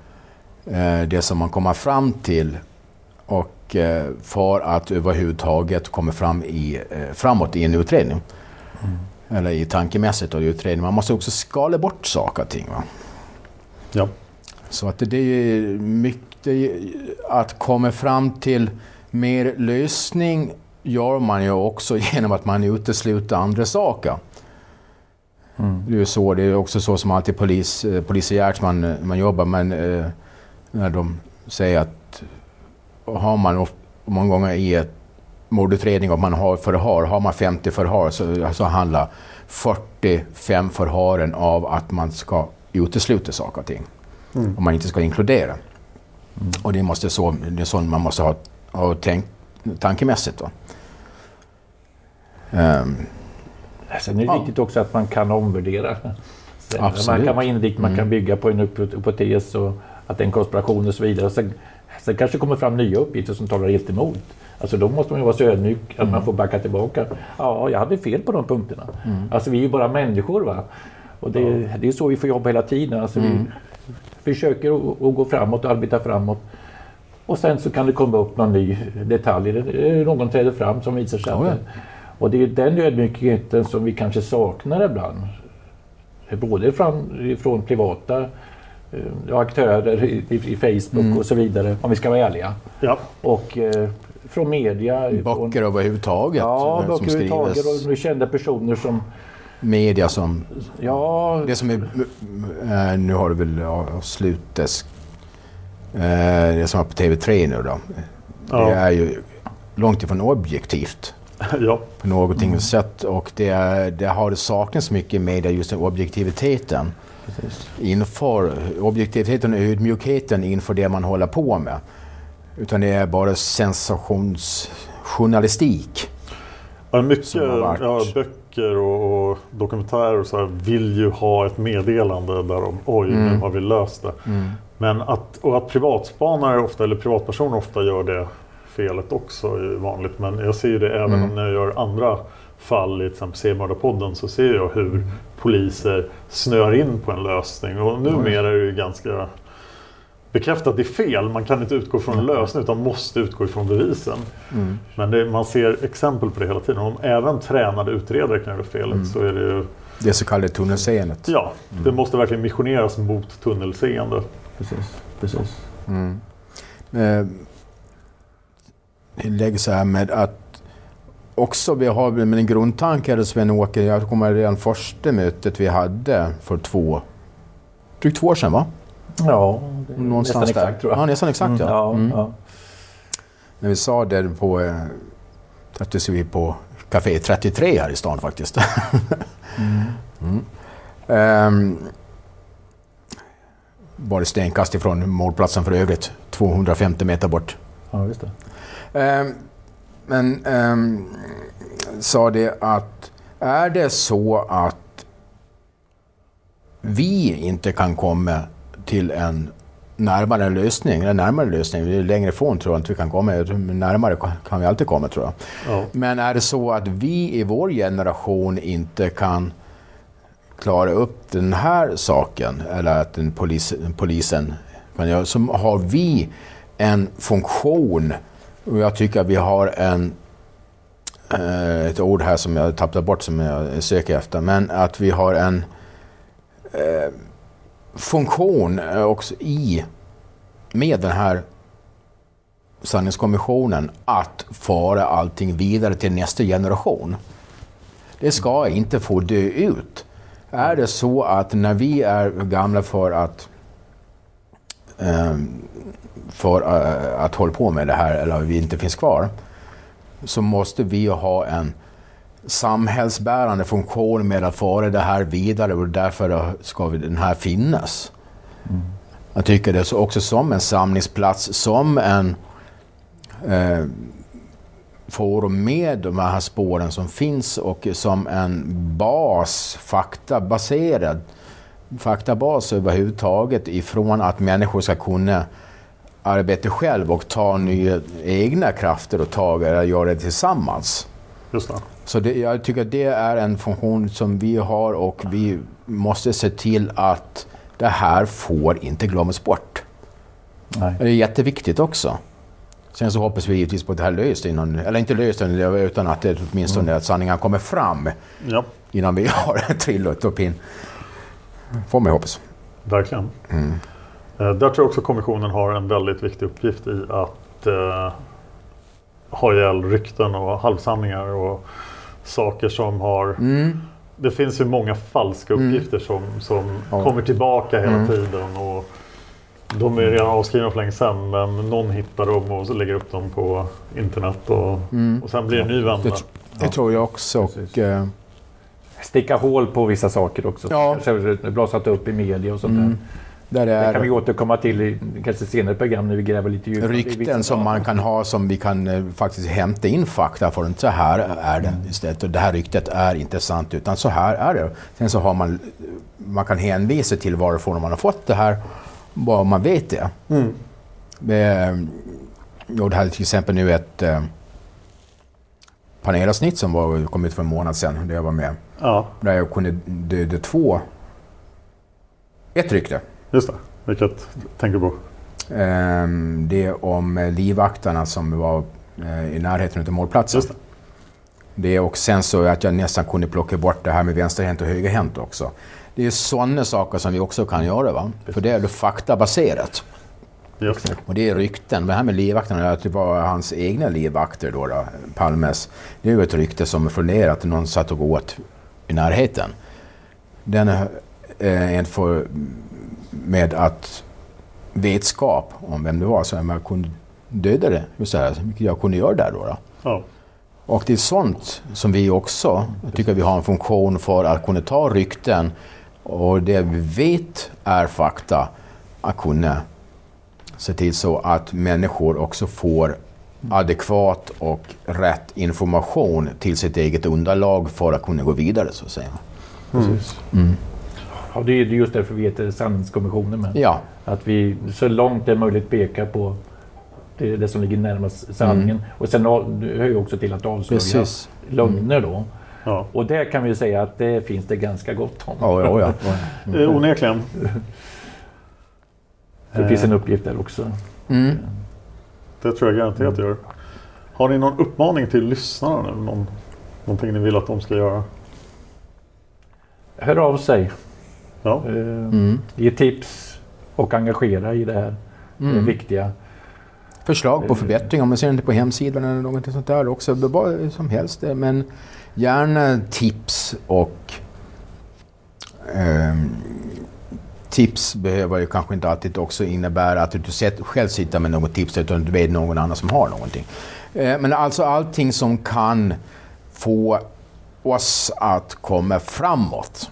eh, det som man kommer fram till. Och eh, för att överhuvudtaget komma fram i, eh, framåt i en utredning. Mm. Eller i tankemässigt och utredning. Man måste också skala bort saker och ting. Va? Ja. Så att det är mycket att komma fram till mer lösning gör man ju också [LAUGHS] genom att man utesluter andra saker. Mm. Det är ju så, det är också så som alltid polis, eh, polisiärt man, man jobbar, men eh, när de säger att har man många gånger i ett mordutredning och man har förhör, har man 50 förhör så, så handlar 45 förhören av att man ska utesluta saker och ting. Mm. Och man inte ska inkludera. Mm. Och det, måste så, det är så man måste ha, ha tänk, tankemässigt. Då. Um, Sen är det ja. viktigt också att man kan omvärdera. Man kan vara inriktad, man kan mm. bygga på en hypotes och att det är en konspiration och så vidare. Sen, sen kanske det kommer fram nya uppgifter som talar helt emot. Alltså då måste man ju vara så ödmjuk att mm. man får backa tillbaka. Ja, jag hade fel på de punkterna. Mm. Alltså vi är ju bara människor va. Och det, ja. det är så vi får jobba hela tiden. Alltså mm. Vi försöker att gå framåt och arbeta framåt. Och sen så kan det komma upp någon ny detalj. Någon träder fram som visar sig ja. Och det är den ödmjukheten som vi kanske saknar ibland. Både från, från privata eh, aktörer i, i Facebook mm. och så vidare, om vi ska vara ärliga. Ja. Och eh, från media. Böcker överhuvudtaget. Ja, böcker överhuvudtaget och kända personer som media som... Ja. Det som är... Äh, nu har det väl. Äh, det som är på TV3 nu då. Ja. Det är ju långt ifrån objektivt. [LAUGHS] ja. På någonting mm. sätt. Och det, det har saknats mycket i media, just den objektiviteten. Precis. Inför objektiviteten och ödmjukheten inför det man håller på med. Utan det är bara sensationsjournalistik. Ja, mycket ja, böcker och, och dokumentärer och så här vill ju ha ett meddelande där om oj, mm. nu har vi löst det. Mm. Men att, och att privatspanare ofta, eller privatpersoner ofta gör det felet också är vanligt. Men jag ser ju det även mm. när jag gör andra fall i till exempel C-mördarpodden så ser jag hur mm. Poliser snör in på en lösning. Och numera är det ju ganska bekräftat att det är fel. Man kan inte utgå från en lösning utan måste utgå ifrån bevisen. Mm. Men det, man ser exempel på det hela tiden. Om även tränade utredare kan göra felet mm. så är det ju... Det så kallade tunnelseendet. Ja, mm. det måste verkligen missioneras mot tunnelseende. Precis, precis. Mm. Eh, lägg så här med att också vi har en grundtanke här Sven-Åke, jag kommer redan första mötet vi hade för två, drygt två år sedan va? Ja, Någonstans nästan exakt tror jag. Ja, nästan exakt mm. ja. Mm. ja. När vi sa det på, eh, att vi på Café 33 här i stan faktiskt. [LAUGHS] mm. um, bara stenkast ifrån målplatsen för övrigt, 250 meter bort. Ja, just det. Um, men um, sa det att är det så att vi inte kan komma till en närmare lösning, eller närmare lösning, vi är längre ifrån tror jag inte vi kan komma, närmare kan vi alltid komma tror jag. Ja. Men är det så att vi i vår generation inte kan klara upp den här saken, eller att den polis, polisen kan göra, så har vi en funktion och jag tycker att vi har en eh, ett ord här som jag tappade bort som jag söker efter, men att vi har en eh, funktion också i med den här sanningskommissionen att föra allting vidare till nästa generation. Det ska inte få dö ut. Är det så att när vi är gamla för att för uh, att hålla på med det här eller vi inte finns kvar så måste vi ha en samhällsbärande funktion med att föra det här vidare och därför ska vi- den här finnas. Jag tycker det är så också som en samlingsplats, som en eh, forum med de här spåren som finns och som en bas, faktabaserad faktabas överhuvudtaget ifrån att människor ska kunna arbeta själv och ta nya egna krafter och tag eller göra det tillsammans. Just det. Så det, jag tycker att det är en funktion som vi har och vi måste se till att det här får inte glömmas bort. Nej. Det är jätteviktigt också. Sen så hoppas vi givetvis på att det här löst innan, eller inte löst utan att det åtminstone att sanningen kommer fram Ja, innan vi [LAUGHS] har trillat upp in. Får man hoppas. verkligen. Mm. Eh, Där tror jag också kommissionen har en väldigt viktig uppgift i att eh, ha ihjäl rykten och halvsanningar och saker som har... Mm. Det finns ju många falska uppgifter som, som Ja. kommer tillbaka hela Mm. tiden. Och de är redan avskrivna för länge sedan men någon hittar dem och så lägger upp dem på internet och, Mm. och sen blir det en ny vända. Det, det tror jag också. Och, eh, Sticka hål på vissa saker också. Ja. Kanske Blossat upp i media och sånt Mm. Där där. Det kan vi är återkomma till i kanske senare program när vi gräver lite djupare. rykten som man kan ha som vi kan eh, faktiskt hämta in fakta för. Inte så här är det istället. Och det här ryktet är inte sant utan så här är det. Sen så har man, man kan hänvisa till varifrån man har fått det här. Bara man vet det. Mm. Eh, Jag hade till exempel nu ett eh, panelavsnitt som var, kom ut för en månad sedan där jag var med. Ja, Där jag kunde döda två. Ett rykte. just det. Vilket tänker du på? Ehm, det är om eh, livvaktarna som var eh, i närheten av målplatsen. Just det. Det och sen så att jag nästan kunde plocka bort det här med vänsterhänt och högerhänt också. Det är sådana saker som vi också kan göra. Va? För det är faktabaserat. Just. Och det är rykten. Det här med livvakterna, att det var hans egna livvakter då, då Palmes. Det är ju ett rykte som att någon satt och åt i närheten. Den är eh, för, med att vetskap om vem det var så man kunde döda det. Vilket jag kunde göra där då. då. Ja. Och det är sånt som vi också tycker vi har en funktion för att kunna ta rykten och det vi vet är fakta att kunna se till så att människor också får adekvat och rätt information till sitt eget underlag för att kunna gå vidare så att säga. Precis. Mm. Ja, det är just därför vi heter Sanningskommissionen. Men Ja. Att vi så långt det är möjligt pekar på det, det som ligger närmast sanningen. Mm. Och sen hör ju också till att avslöja Precis. lögner då. Ja. Och där kan vi säga att det finns det ganska gott om. Ja, ja, ja. [LAUGHS] Eh, Onekligen. Det finns en uppgift där också. Mm. Det tror jag garanterat gör. Har ni någon uppmaning till lyssnarna nu? Någon, någonting ni vill att de ska göra? Hör av sig. Ja. Eh, Mm. Ge tips och engagera i det här det Mm. viktiga. Förslag på förbättringar, om man ser inte på hemsidan eller något sånt där också. Vad som helst. eh, Men gärna tips och tips behöver ju kanske inte alltid också innebära att du sett- själv sitter med något tips utan du vet någon annan som har någonting. Eh, Men alltså allting som kan få oss att komma framåt.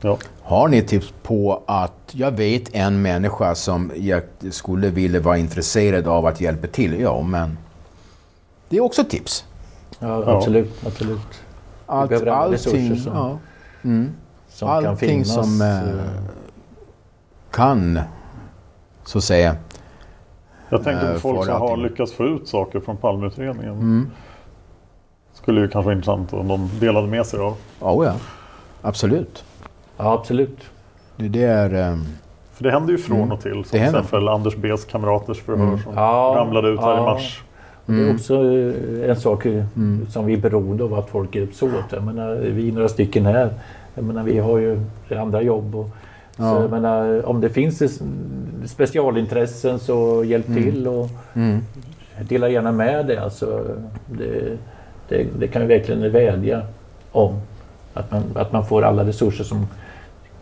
Ja. Har ni tips på att jag vet en människa som jag skulle vilja vara intresserad av att hjälpa till? Ja, men det är också tips. Ja, absolut. absolut. Allt, behöver alla allting, resurser som- ja. mm. som kan allting finnas, som eh, eh. Kan, så att säga. Jag tänker eh, på folk får som har lyckats få ut saker från Palmeutredningen. Mm. Skulle ju kanske vara intressant om de delade med sig av. Ja, ja. Absolut. Ja, absolut. Det, det är... ehm, För det händer ju från Mm. och till. Som till exempel Anders B's kamraters förhör Mm. som Ja, ramlade ut här i ja. mars. Och Det är Mm. också eh, en sak eh, Mm. som vi är beroende av att folk hjälps åt. Jag menar, vi är några stycken här. Jag menar, vi har ju andra jobb. Och, Ja. så jag menar, om det finns specialintressen så hjälp Mm. till och mm. dela gärna med det. Alltså, det, det, det kan vi verkligen vädja om. Att man, att man får alla resurser som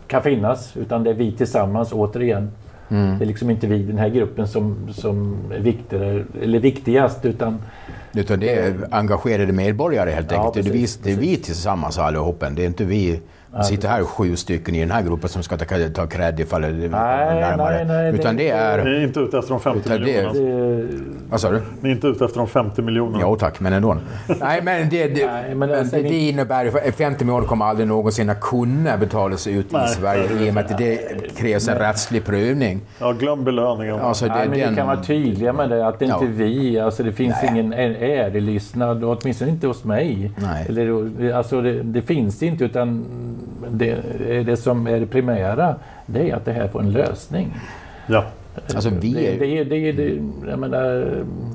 kan finnas. Utan det är vi tillsammans återigen. Mm. Det är liksom inte vi, den här gruppen, som, som är viktigare, eller viktigast utan Utan det är engagerade medborgare helt Ja, enkelt. det, är vi, precis, det är vi tillsammans allihopa. Det är inte vi Ja, sitter här sju stycken i den här gruppen som ska ta, ta cred ifall det Nej, närmare. nej, nej, Utan det- det är... Ni är inte ute efter de 50 Utan det- miljonerna? Vad sa du? Ni är inte ute efter de 50 miljonerna? Jo tack, men ändå. Nej, men det, det, men men alltså, det, det innebär att 50 miljoner kommer aldrig någonsin att kunna betalas ut Nej. i Sverige i och med att det krävs en rättslig prövning. Ja, glöm belöningen. Alltså, Nej, men den- vi kan vara tydliga med det, att det inte är vi. Alltså, det finns ingen ä- ädelystnad, och åtminstone inte hos mig. Nej. Eller, alltså, det, det finns det inte, utan det, det som är det primära, det är att det här får en lösning. Ja. Alltså, vi är- det, det, det, jag menar,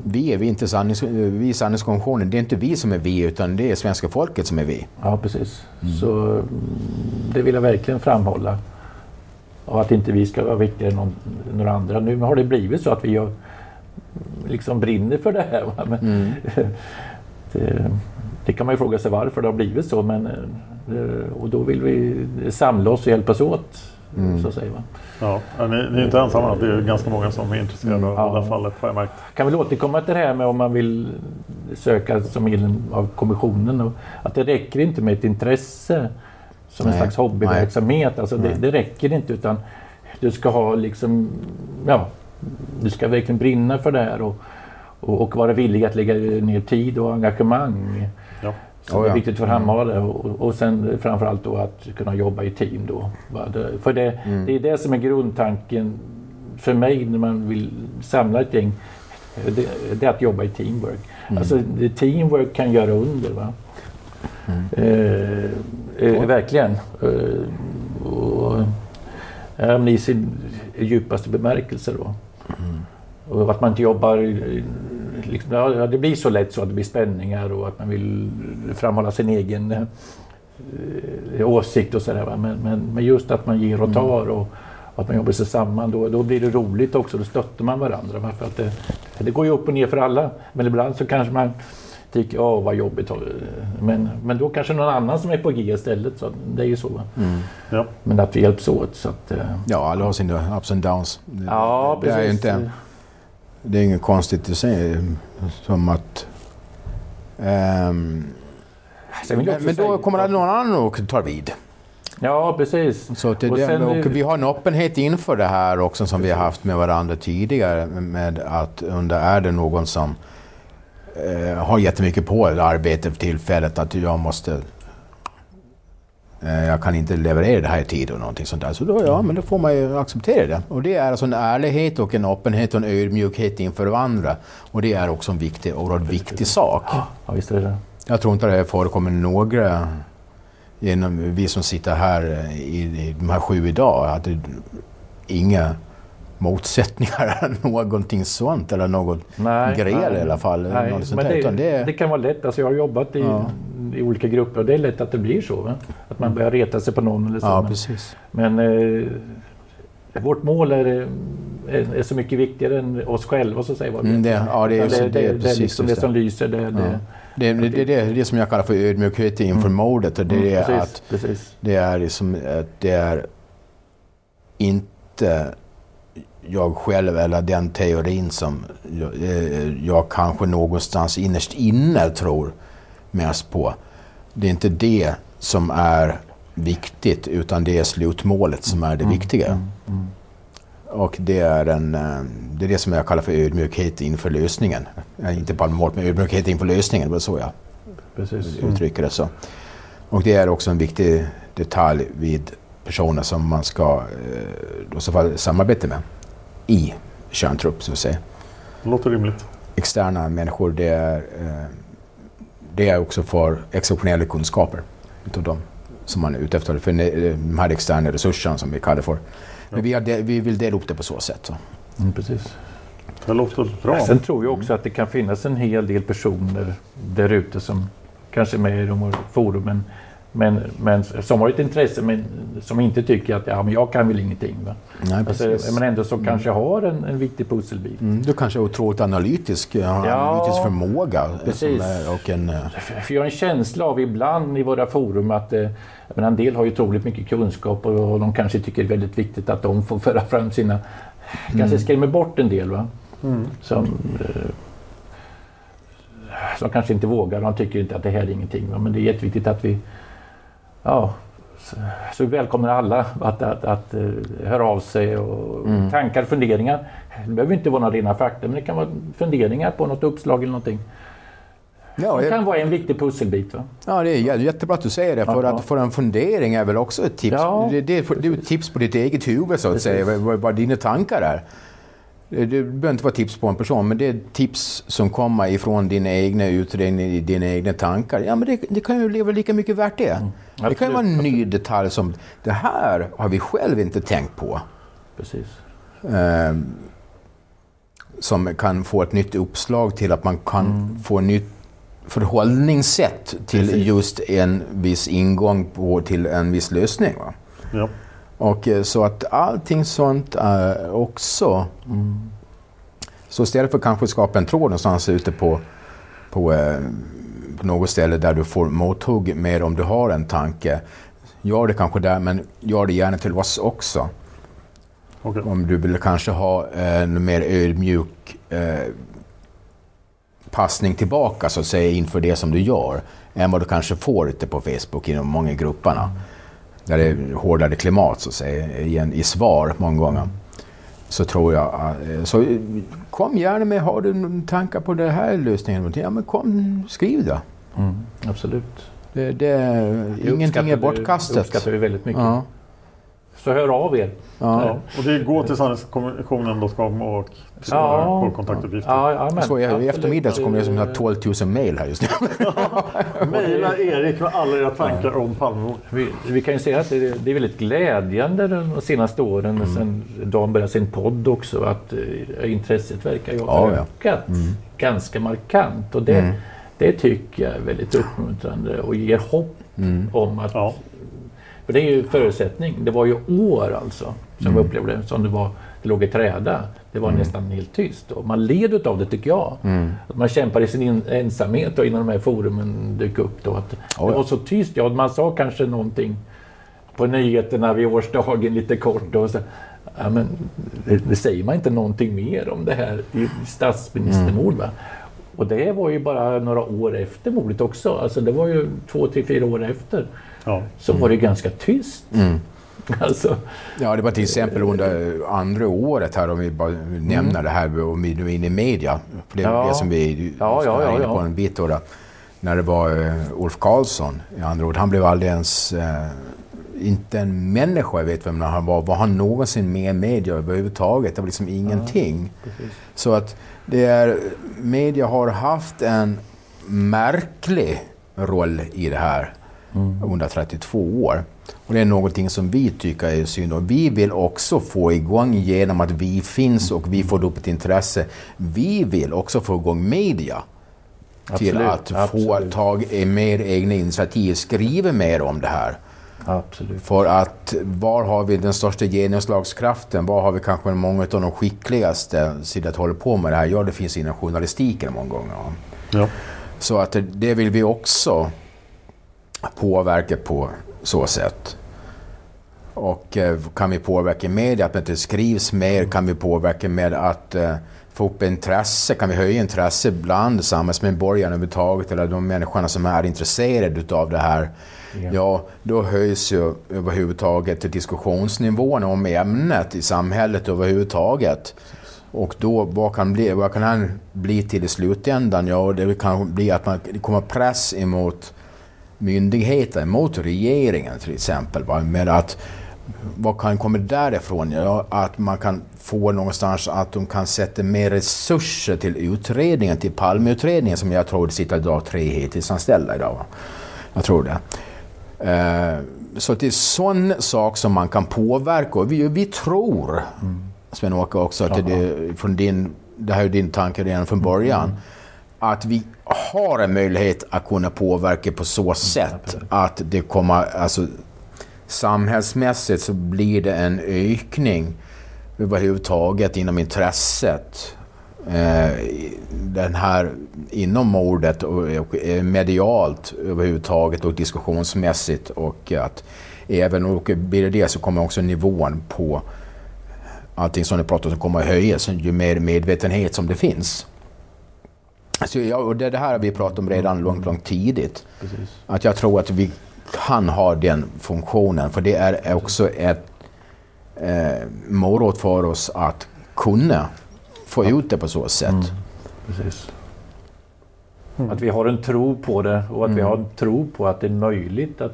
Vi är vi inte sannings, vi är sanningskommissionen. Det är inte vi som är vi, utan det är svenska folket som är vi. Ja, precis. Så mm, det vill jag verkligen framhålla. Och att inte vi ska vara viktigare än någon, några andra. Nu har det blivit så att vi har, liksom brinner för det här. Va? Men, [LAUGHS] det, det kan man ju fråga sig varför det har blivit så. Men, eh, och då vill vi samla oss och hjälpas åt. Så att säga, va? Ja, ja, ni, ni är inte ensamma. Det är ganska många som är intresserade av Ja. det här fallet har jag märkt. kan väl återkomma till det här med om man vill söka som medlem av kommissionen. Och att det räcker inte med ett intresse som en Nej. slags hobbyverksamhet. Alltså det, det räcker inte utan du ska ha liksom, ja, du ska verkligen brinna för det här och, och, och vara villig att lägga ner tid och engagemang. Ja. Oh, är ja. viktigt för att framhålla det. Och, och sen framförallt då att kunna jobba i team då. Det- För det, Mm. det är det som är grundtanken för mig när man vill samla ett gäng. Det, det är att jobba i teamwork. Mm. Alltså det, teamwork kan göra under. Va? Mm. Eh, eh, verkligen. Eh, och, I sin djupaste bemärkelse då. Mm. Och att man inte jobbar... Liksom, ja, det blir så lätt så att det blir spänningar och att man vill framhålla sin egen eh, åsikt och sådär. Men, men, men just att man ger och tar och, och att man jobbar sig samman. Då, då blir det roligt också. Då stöttar man varandra. va. För att det, det går ju upp och ner för alla. Men ibland så kanske man tycker åh vad jobbigt. Men, men då kanske någon annan som är på G istället. Så det är ju så. va. Ja. Men att vi hjälps åt. Så att, eh, Ja, alla har sina ups and downs. Det- Ja, det är ju precis. Det är inget konstigt i sig. Som att... ehm, vill jag men, men då kommer det någon annan och tar vid. Ja, precis. Så det, Och det, sen- och vi har en öppenhet inför det här också som vi har haft med varandra tidigare. Med att under är det någon som eh, har jättemycket på arbete för tillfället att jag måste jag kan inte leverera det här i tid och någonting sånt där. Så då, ja, men då får man ju acceptera det. Och det är alltså en ärlighet och en öppenhet och en ödmjukhet inför varandra. Och det är också en viktig, oerhört viktig sak. Ja, visst är det. Jag tror inte det förekommer några, genom vi som sitter här i, i de här sju idag, att det, inga motsättningar [LAUGHS] eller någonting sånt eller något Nej, gräl nej. i alla fall. Nej, men det, det, det kan vara lätt. Alltså jag har jobbat i, Ja. I olika grupper och det är lätt att det blir så. Va? Att man börjar reta sig på någon eller så. Ja, men precis. men eh, vårt mål är, är, är så mycket viktigare än oss själva. Så säger Mm, det- ja, det är det, det det, det, är precis liksom det som lyser. Det, Ja. det, Det, det, det, det är det som jag kallar för ödmjukhet inför mordet. Och det Mm, är precis, att precis. det är liksom, att det är inte jag själv eller den teorin som jag, eh, jag kanske någonstans innerst inne tror mest på. Det är inte det som är viktigt utan det är slutmålet som är det viktiga. Och det är, en, eh, det är det som jag kallar för ödmjukhet inför lösningen. Eh, Inte bara målet, men ödmjukhet inför lösningen. Det var så jag precis. uttrycker det. så. Och det är också en viktig detalj vid personer som man ska eh, då i så fall samarbeta med i kärntrupp, så att säga. Det låter rimligt. Externa människor, det är, eh, det är också för exceptionella kunskaper utav dem som man är ute efter. För de här externa resurserna som vi kallar det för. Men vi, de, vi vill dela upp det på så sätt. Så. Mm, precis. Det låter bra. Sen tror jag också att det kan finnas en hel del personer där ute som kanske är med i de här forumen men, men som har ett intresse men som inte tycker att ja, men jag kan väl ingenting. Va? Nej, alltså, men ändå som kanske har en, en viktig pusselbit. Mm, du kanske är otroligt analytisk, har Ja, analytisk förmåga. eh, precis. Är, och en, eh, För jag har en känsla av ibland i våra forum att eh, menar, en del har ju otroligt mycket kunskap och, och de kanske tycker det är väldigt viktigt att de får föra fram sina... Kanske skrämmer bort en del va. Mm. Som, eh, som kanske inte vågar. De tycker inte att det här är ingenting. Va? Men det är jätteviktigt att vi ja, så, så välkomnar alla att, att, att, uh, höra av sig och Mm. tankar, funderingar. Det behöver inte vara några rena fakta men det kan vara funderingar på något uppslag eller någonting. Ja, det kan vara en viktig pusselbit. Va? Ja, det är jä- jättebra att du säger det. För Ja. att få en fundering är väl också ett tips. Ja, det, det, är- det är ett tips på ditt eget huvud så att säga, vad, vad- vad dina tankar är. Det, det behöver inte vara tips på en person, men det är tips som kommer ifrån dina egna utredningar, dina egna tankar. Ja, men det, det kan ju leva lika mycket värt det. det kan ju vara en ny detalj som det här har vi själv inte tänkt på. Precis. Ehm, som kan få ett nytt uppslag till att man kan få ett nytt förhållningssätt till Precis. just en viss ingång på, till en viss lösning. Va? Ja. Och eh, så att allting sånt är också... Så istället för att kanske skapa en tråd någonstans ute på, på, eh, på något ställe där du får mothugg mer om du har en tanke. Gör det kanske där, men gör det gärna till oss också. Om du vill kanske ha eh, en mer ödmjuk eh, passning tillbaka så att säga inför det som du gör än vad du kanske får ute på Facebook i de många grupperna. Där det är hårdare klimat så att säga i, en, i svar många gånger. Så tror jag, eh, så eh, kom gärna med, har du någon tankar på det här lösningen? Ja men kom, skriv då. Absolut. Det, det, ingenting uppskattar är bortkastat. uppskattar vi väldigt mycket. Ja. Så hör av er. Ja. Och det är gå till sanningskommissionen.com och Ja. på kontaktuppgifter. Ja, ja, men så i, i eftermiddag så kommer det som här 12 000 mail här just nu. [LAUGHS] Mejla Erik med alla era tankar om Palmemord. Vi, vi kan ju säga att det, det är väldigt glädjande de senaste åren Mm. sen Dan började sin podd också att eh, intresset verkar ju ha Ja, ja. ökat ganska markant. Och det, Mm. det tycker jag är väldigt uppmuntrande och ger hopp Mm. om att... För det är ju förutsättning. Det var ju år alltså som Mm. vi upplevde det, som det var det låg i träda. Det var nästan helt tyst. Och man led av det tycker jag. Mm. Att man kämpar i sin in, ensamhet och innan de här forumen dök upp. Då, att Ja, det ja. var så tyst. Ja, man sa kanske någonting på nyheterna vid årsdagen lite kort. Och så, ja, men det, det säger man inte någonting mer om det här i statsministermord. Va? Och det var ju bara några år efter mordet också. Alltså det var ju två, tre, fyra år efter. Så var det ganska tyst. Mm. [LAUGHS] Alltså, Ja, det var till exempel under andra året här, om vi bara nämner det här, om vi nu är inne i media. För det är Ja. det som vi Ja, ja, ja, inne ja. på en bit då. då. När det var uh, Ulf Karlsson, i andra ord. Han blev aldrig ens... eh, inte en människa vet vem han var. Var han någonsin med i media överhuvudtaget? Det var liksom ingenting. Så att det är, media har haft en märklig roll i det här under 32 år. Och det är någonting som vi tycker är synd och vi vill också få igång genom att vi finns och vi får upp ett intresse. Vi vill också få igång media till Absolut, att få absolut. ta mer egna initiativ, skriva mer om det här. Absolut. För att var har vi den största genomslagskraften? Var har vi kanske många av de skickligaste att hålla på med det här? Ja, det finns inom journalistiken många gånger. Ja. Så att det- det vill vi också påverka på så sätt. Och eh, kan vi påverka med att det skrivs mer? Kan vi påverka med att eh, få upp intresse? Kan vi höja intresse bland samhällsmedborgarna överhuvudtaget eller de människorna som är intresserade av det här? Ja. Ja, då höjs ju överhuvudtaget diskussionsnivån om ämnet i samhället överhuvudtaget. Och då, vad kan, bli, vad kan han bli till i slutändan? Ja, det kan bli att man, kommer press emot myndigheter, mot regeringen till exempel. Va? Med att, vad kan komma därifrån? Ja, att man kan få någonstans att de kan sätta mer resurser till utredningen, till Palmeutredningen som jag tror det sitter idag tre heltidsanställda idag. Va? Jag tror det. Eh, så det är sån sak som man kan påverka och vi, vi tror, Sven-Åke också, att det, från din, det här är din tanke redan från början, att vi har en möjlighet att kunna påverka på så sätt att det kommer, alltså samhällsmässigt så blir det en ökning överhuvudtaget inom intresset. Eh, den här inom mordet och, och eh, medialt överhuvudtaget och diskussionsmässigt och att även och blir det det så kommer också nivån på allting som ni pratar om kommer att höjas ju mer medvetenhet som det finns. Alltså, ja, och det, det här har vi pratat om redan långt, långt tidigt. Precis. Att jag tror att vi kan ha den funktionen. För det är också ett eh, morot för oss att kunna få ut det på så sätt. Mm. Precis. Att vi har en tro på det och att vi Mm. har en tro på att det är möjligt att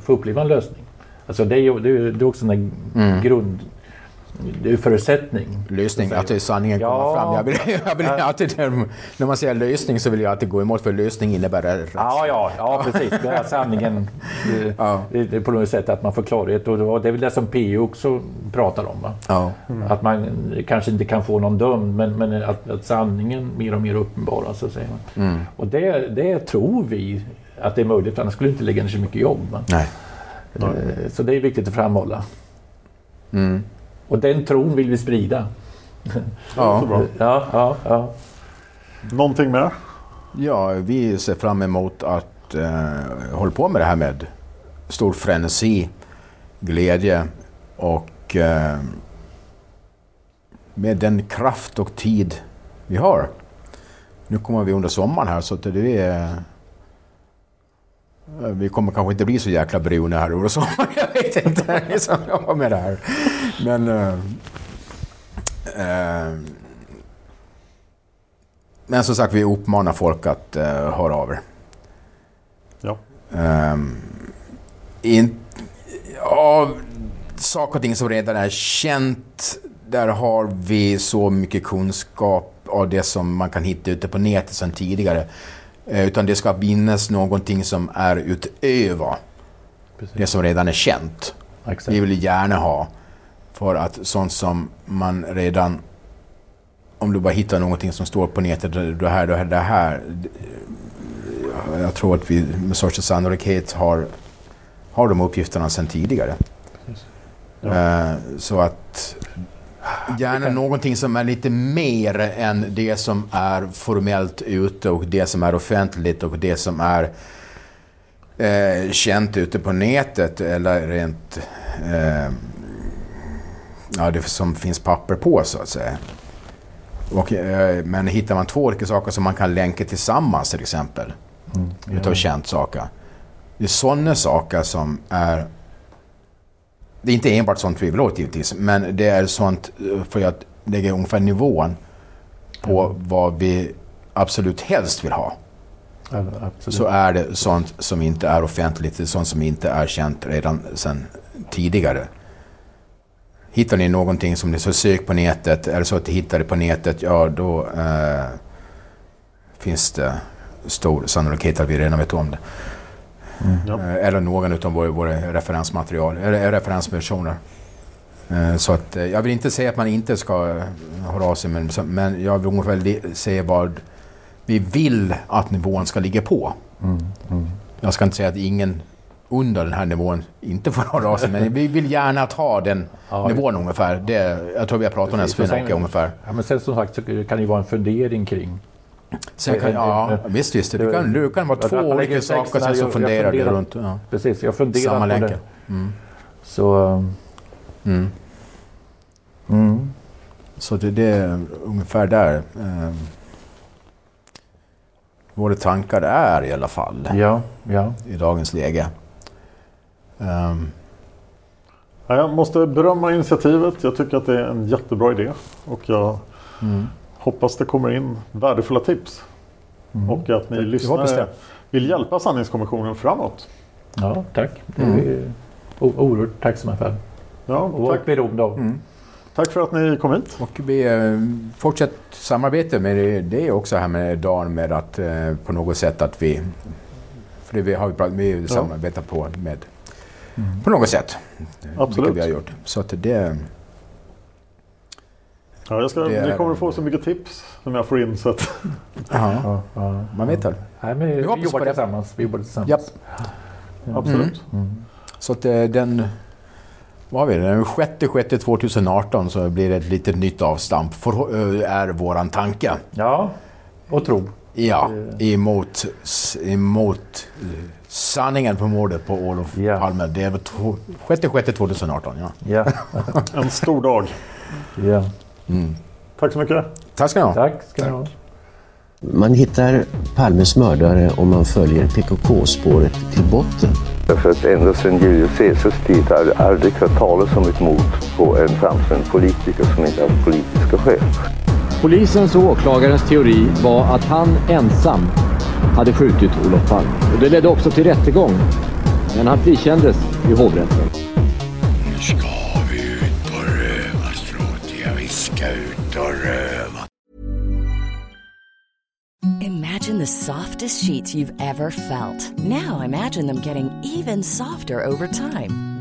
få uppleva en lösning. Alltså det är det är, också en Mm. grund... Det är förutsättning. Lösning, att det sanningen Ja. kommer fram. Jag vill, [LAUGHS] jag vill alltid, när man säger lösning så vill jag alltid gå emot för lösning innebär rätt. Ja, ja, ja precis. Det är sanningen. Det, [LAUGHS] det, på något sätt att man får klarhet. Och det är väl det som PU också pratar om. Ja. Att man kanske inte kan få någon dömd men, men att, att sanningen mer och mer uppenbaras. Så att säga. Mm. Och det, det tror vi att det är möjligt, annars skulle det inte lägga ner så mycket jobb. Nej. Eh, Så det är viktigt att framhålla. Mm. Och den tron vill vi sprida. Ja. Ja, ja, ja. Någonting mer? Ja, vi ser fram emot att eh, hålla på med det här med stor frenesi, glädje och eh, med den kraft och tid vi har. Nu kommer vi under sommaren här så att det är... eh, Vi kommer kanske inte bli så jäkla bruna här under sommaren. [LAUGHS] Jag vet inte. Ni som jobbar med det här. Men... Eh, eh, men som sagt, vi uppmanar folk att uh, höra av er. Ja. Um, in, ja, saker och ting som redan är känt, där har vi så mycket kunskap av det som man kan hitta ute på nätet sedan tidigare. Eh, utan det ska finnas någonting som är utöver det som redan är känt. Exakt. Vi vill gärna ha. För att sånt som man redan... Om du bara hittar någonting som står på nätet, det här, det här, det här. Jag tror att vi med största sannolikhet har, har de uppgifterna sedan tidigare. Eh, Så att gärna någonting som är lite mer än det som är formellt ute och det som är offentligt och det som är eh, känt ute på nätet eller rent eh, ja, det som finns papper på så att säga. Och, eh, men hittar man två olika saker som man kan länka tillsammans till exempel. Mm. Utav känt saker. Det är sådana saker som är... Det är inte enbart sånt vi vill åt givetvis, men det är sånt eh, för att lägga ungefär nivån på vad vi absolut helst vill ha. Ja. Så är det sånt som inte är offentligt, det är sånt som inte är känt redan sedan tidigare. Hittar ni någonting som ni så sök på nätet, det så att ni hittar det på nätet, ja då eh, finns det stor sannolikhet att vi redan vet om det. Eh, Eller någon av våra, våra referensmaterial, eller referensversioner. Eh, Så att eh, jag vill inte säga att man inte ska eh, höra av sig, men, men jag vill ungefär säga vad vi vill att nivån ska ligga på. Jag ska inte säga att ingen under den här nivån inte får höra av sig, men vi vill gärna att ha den Ja, nivån ungefär. Det, jag tror vi har pratat om det för en vecka ungefär. Ja, men sen som sagt så kan det ju vara en fundering kring. Sen kan, ja, visst, visst. Det kan, det kan vara två olika saker sen jag funderar funderar- runt. Ja. Precis, jag funderar Samma på länken. Mm. Så... Mm. Mm. Så det, det är ungefär där eh, våra tankar är i alla fall. Ja, ja. I dagens läge. Ja, Jag måste berömma initiativet. Jag tycker att det är en jättebra idé. Och jag Mm. hoppas det kommer in värdefulla tips. Mm. Och att ni lyssnare vill hjälpa Sanningskommissionen framåt. Ja, tack. Det är Mm. oerhört tacksamma för. Ja, Och tack. beroende av. Mm. Tack för att ni kom hit. Och vi eh, fortsätter samarbete med det, också här med Dan med att eh, på något sätt att vi... För det vi har vi, vi Ja. samarbetar på med på något sätt. Absolut. Vilket vi har gjort. Så att det... Ja, jag ska, Det är- Ni kommer få så mycket tips som jag får in. Så att, Ja, ja. man vet väl. Nej, men vi, Vi jobbar det. tillsammans. Vi jobbar tillsammans. Japp. Absolut. Mm. Så att eh, den... Vad har vi? Den 6 6 2018 så blir det ett litet nytt avstamp. För, eh, är våran tanke. Ja, och tro. Ja, emot, emot eh, sanningen på mordet på Olof Palme. Det är väl två- 6 6 2018, ja. Ja. [LAUGHS] en stor dag. Ja. Mm. Tack så mycket. Tack ska ni ha. Tack ska ni ha. Man hittar Palmes mördare om man följer PKK-spåret till botten. Därför att ända sedan Julius Caesars tid har det aldrig hört talas om ett mord på en framstående politiker som inte haft politiska skäl. Polisens och åklagarens teori var att han ensam hade skjutit Olof Palme. Och det ledde också till rättegång. Men han frikändes i hovrätten. Nu ska vi ut på rövarstråt. Ja, vi ska ut och röva. Imagine the softest sheets you've ever felt. Now imagine them getting even softer over time.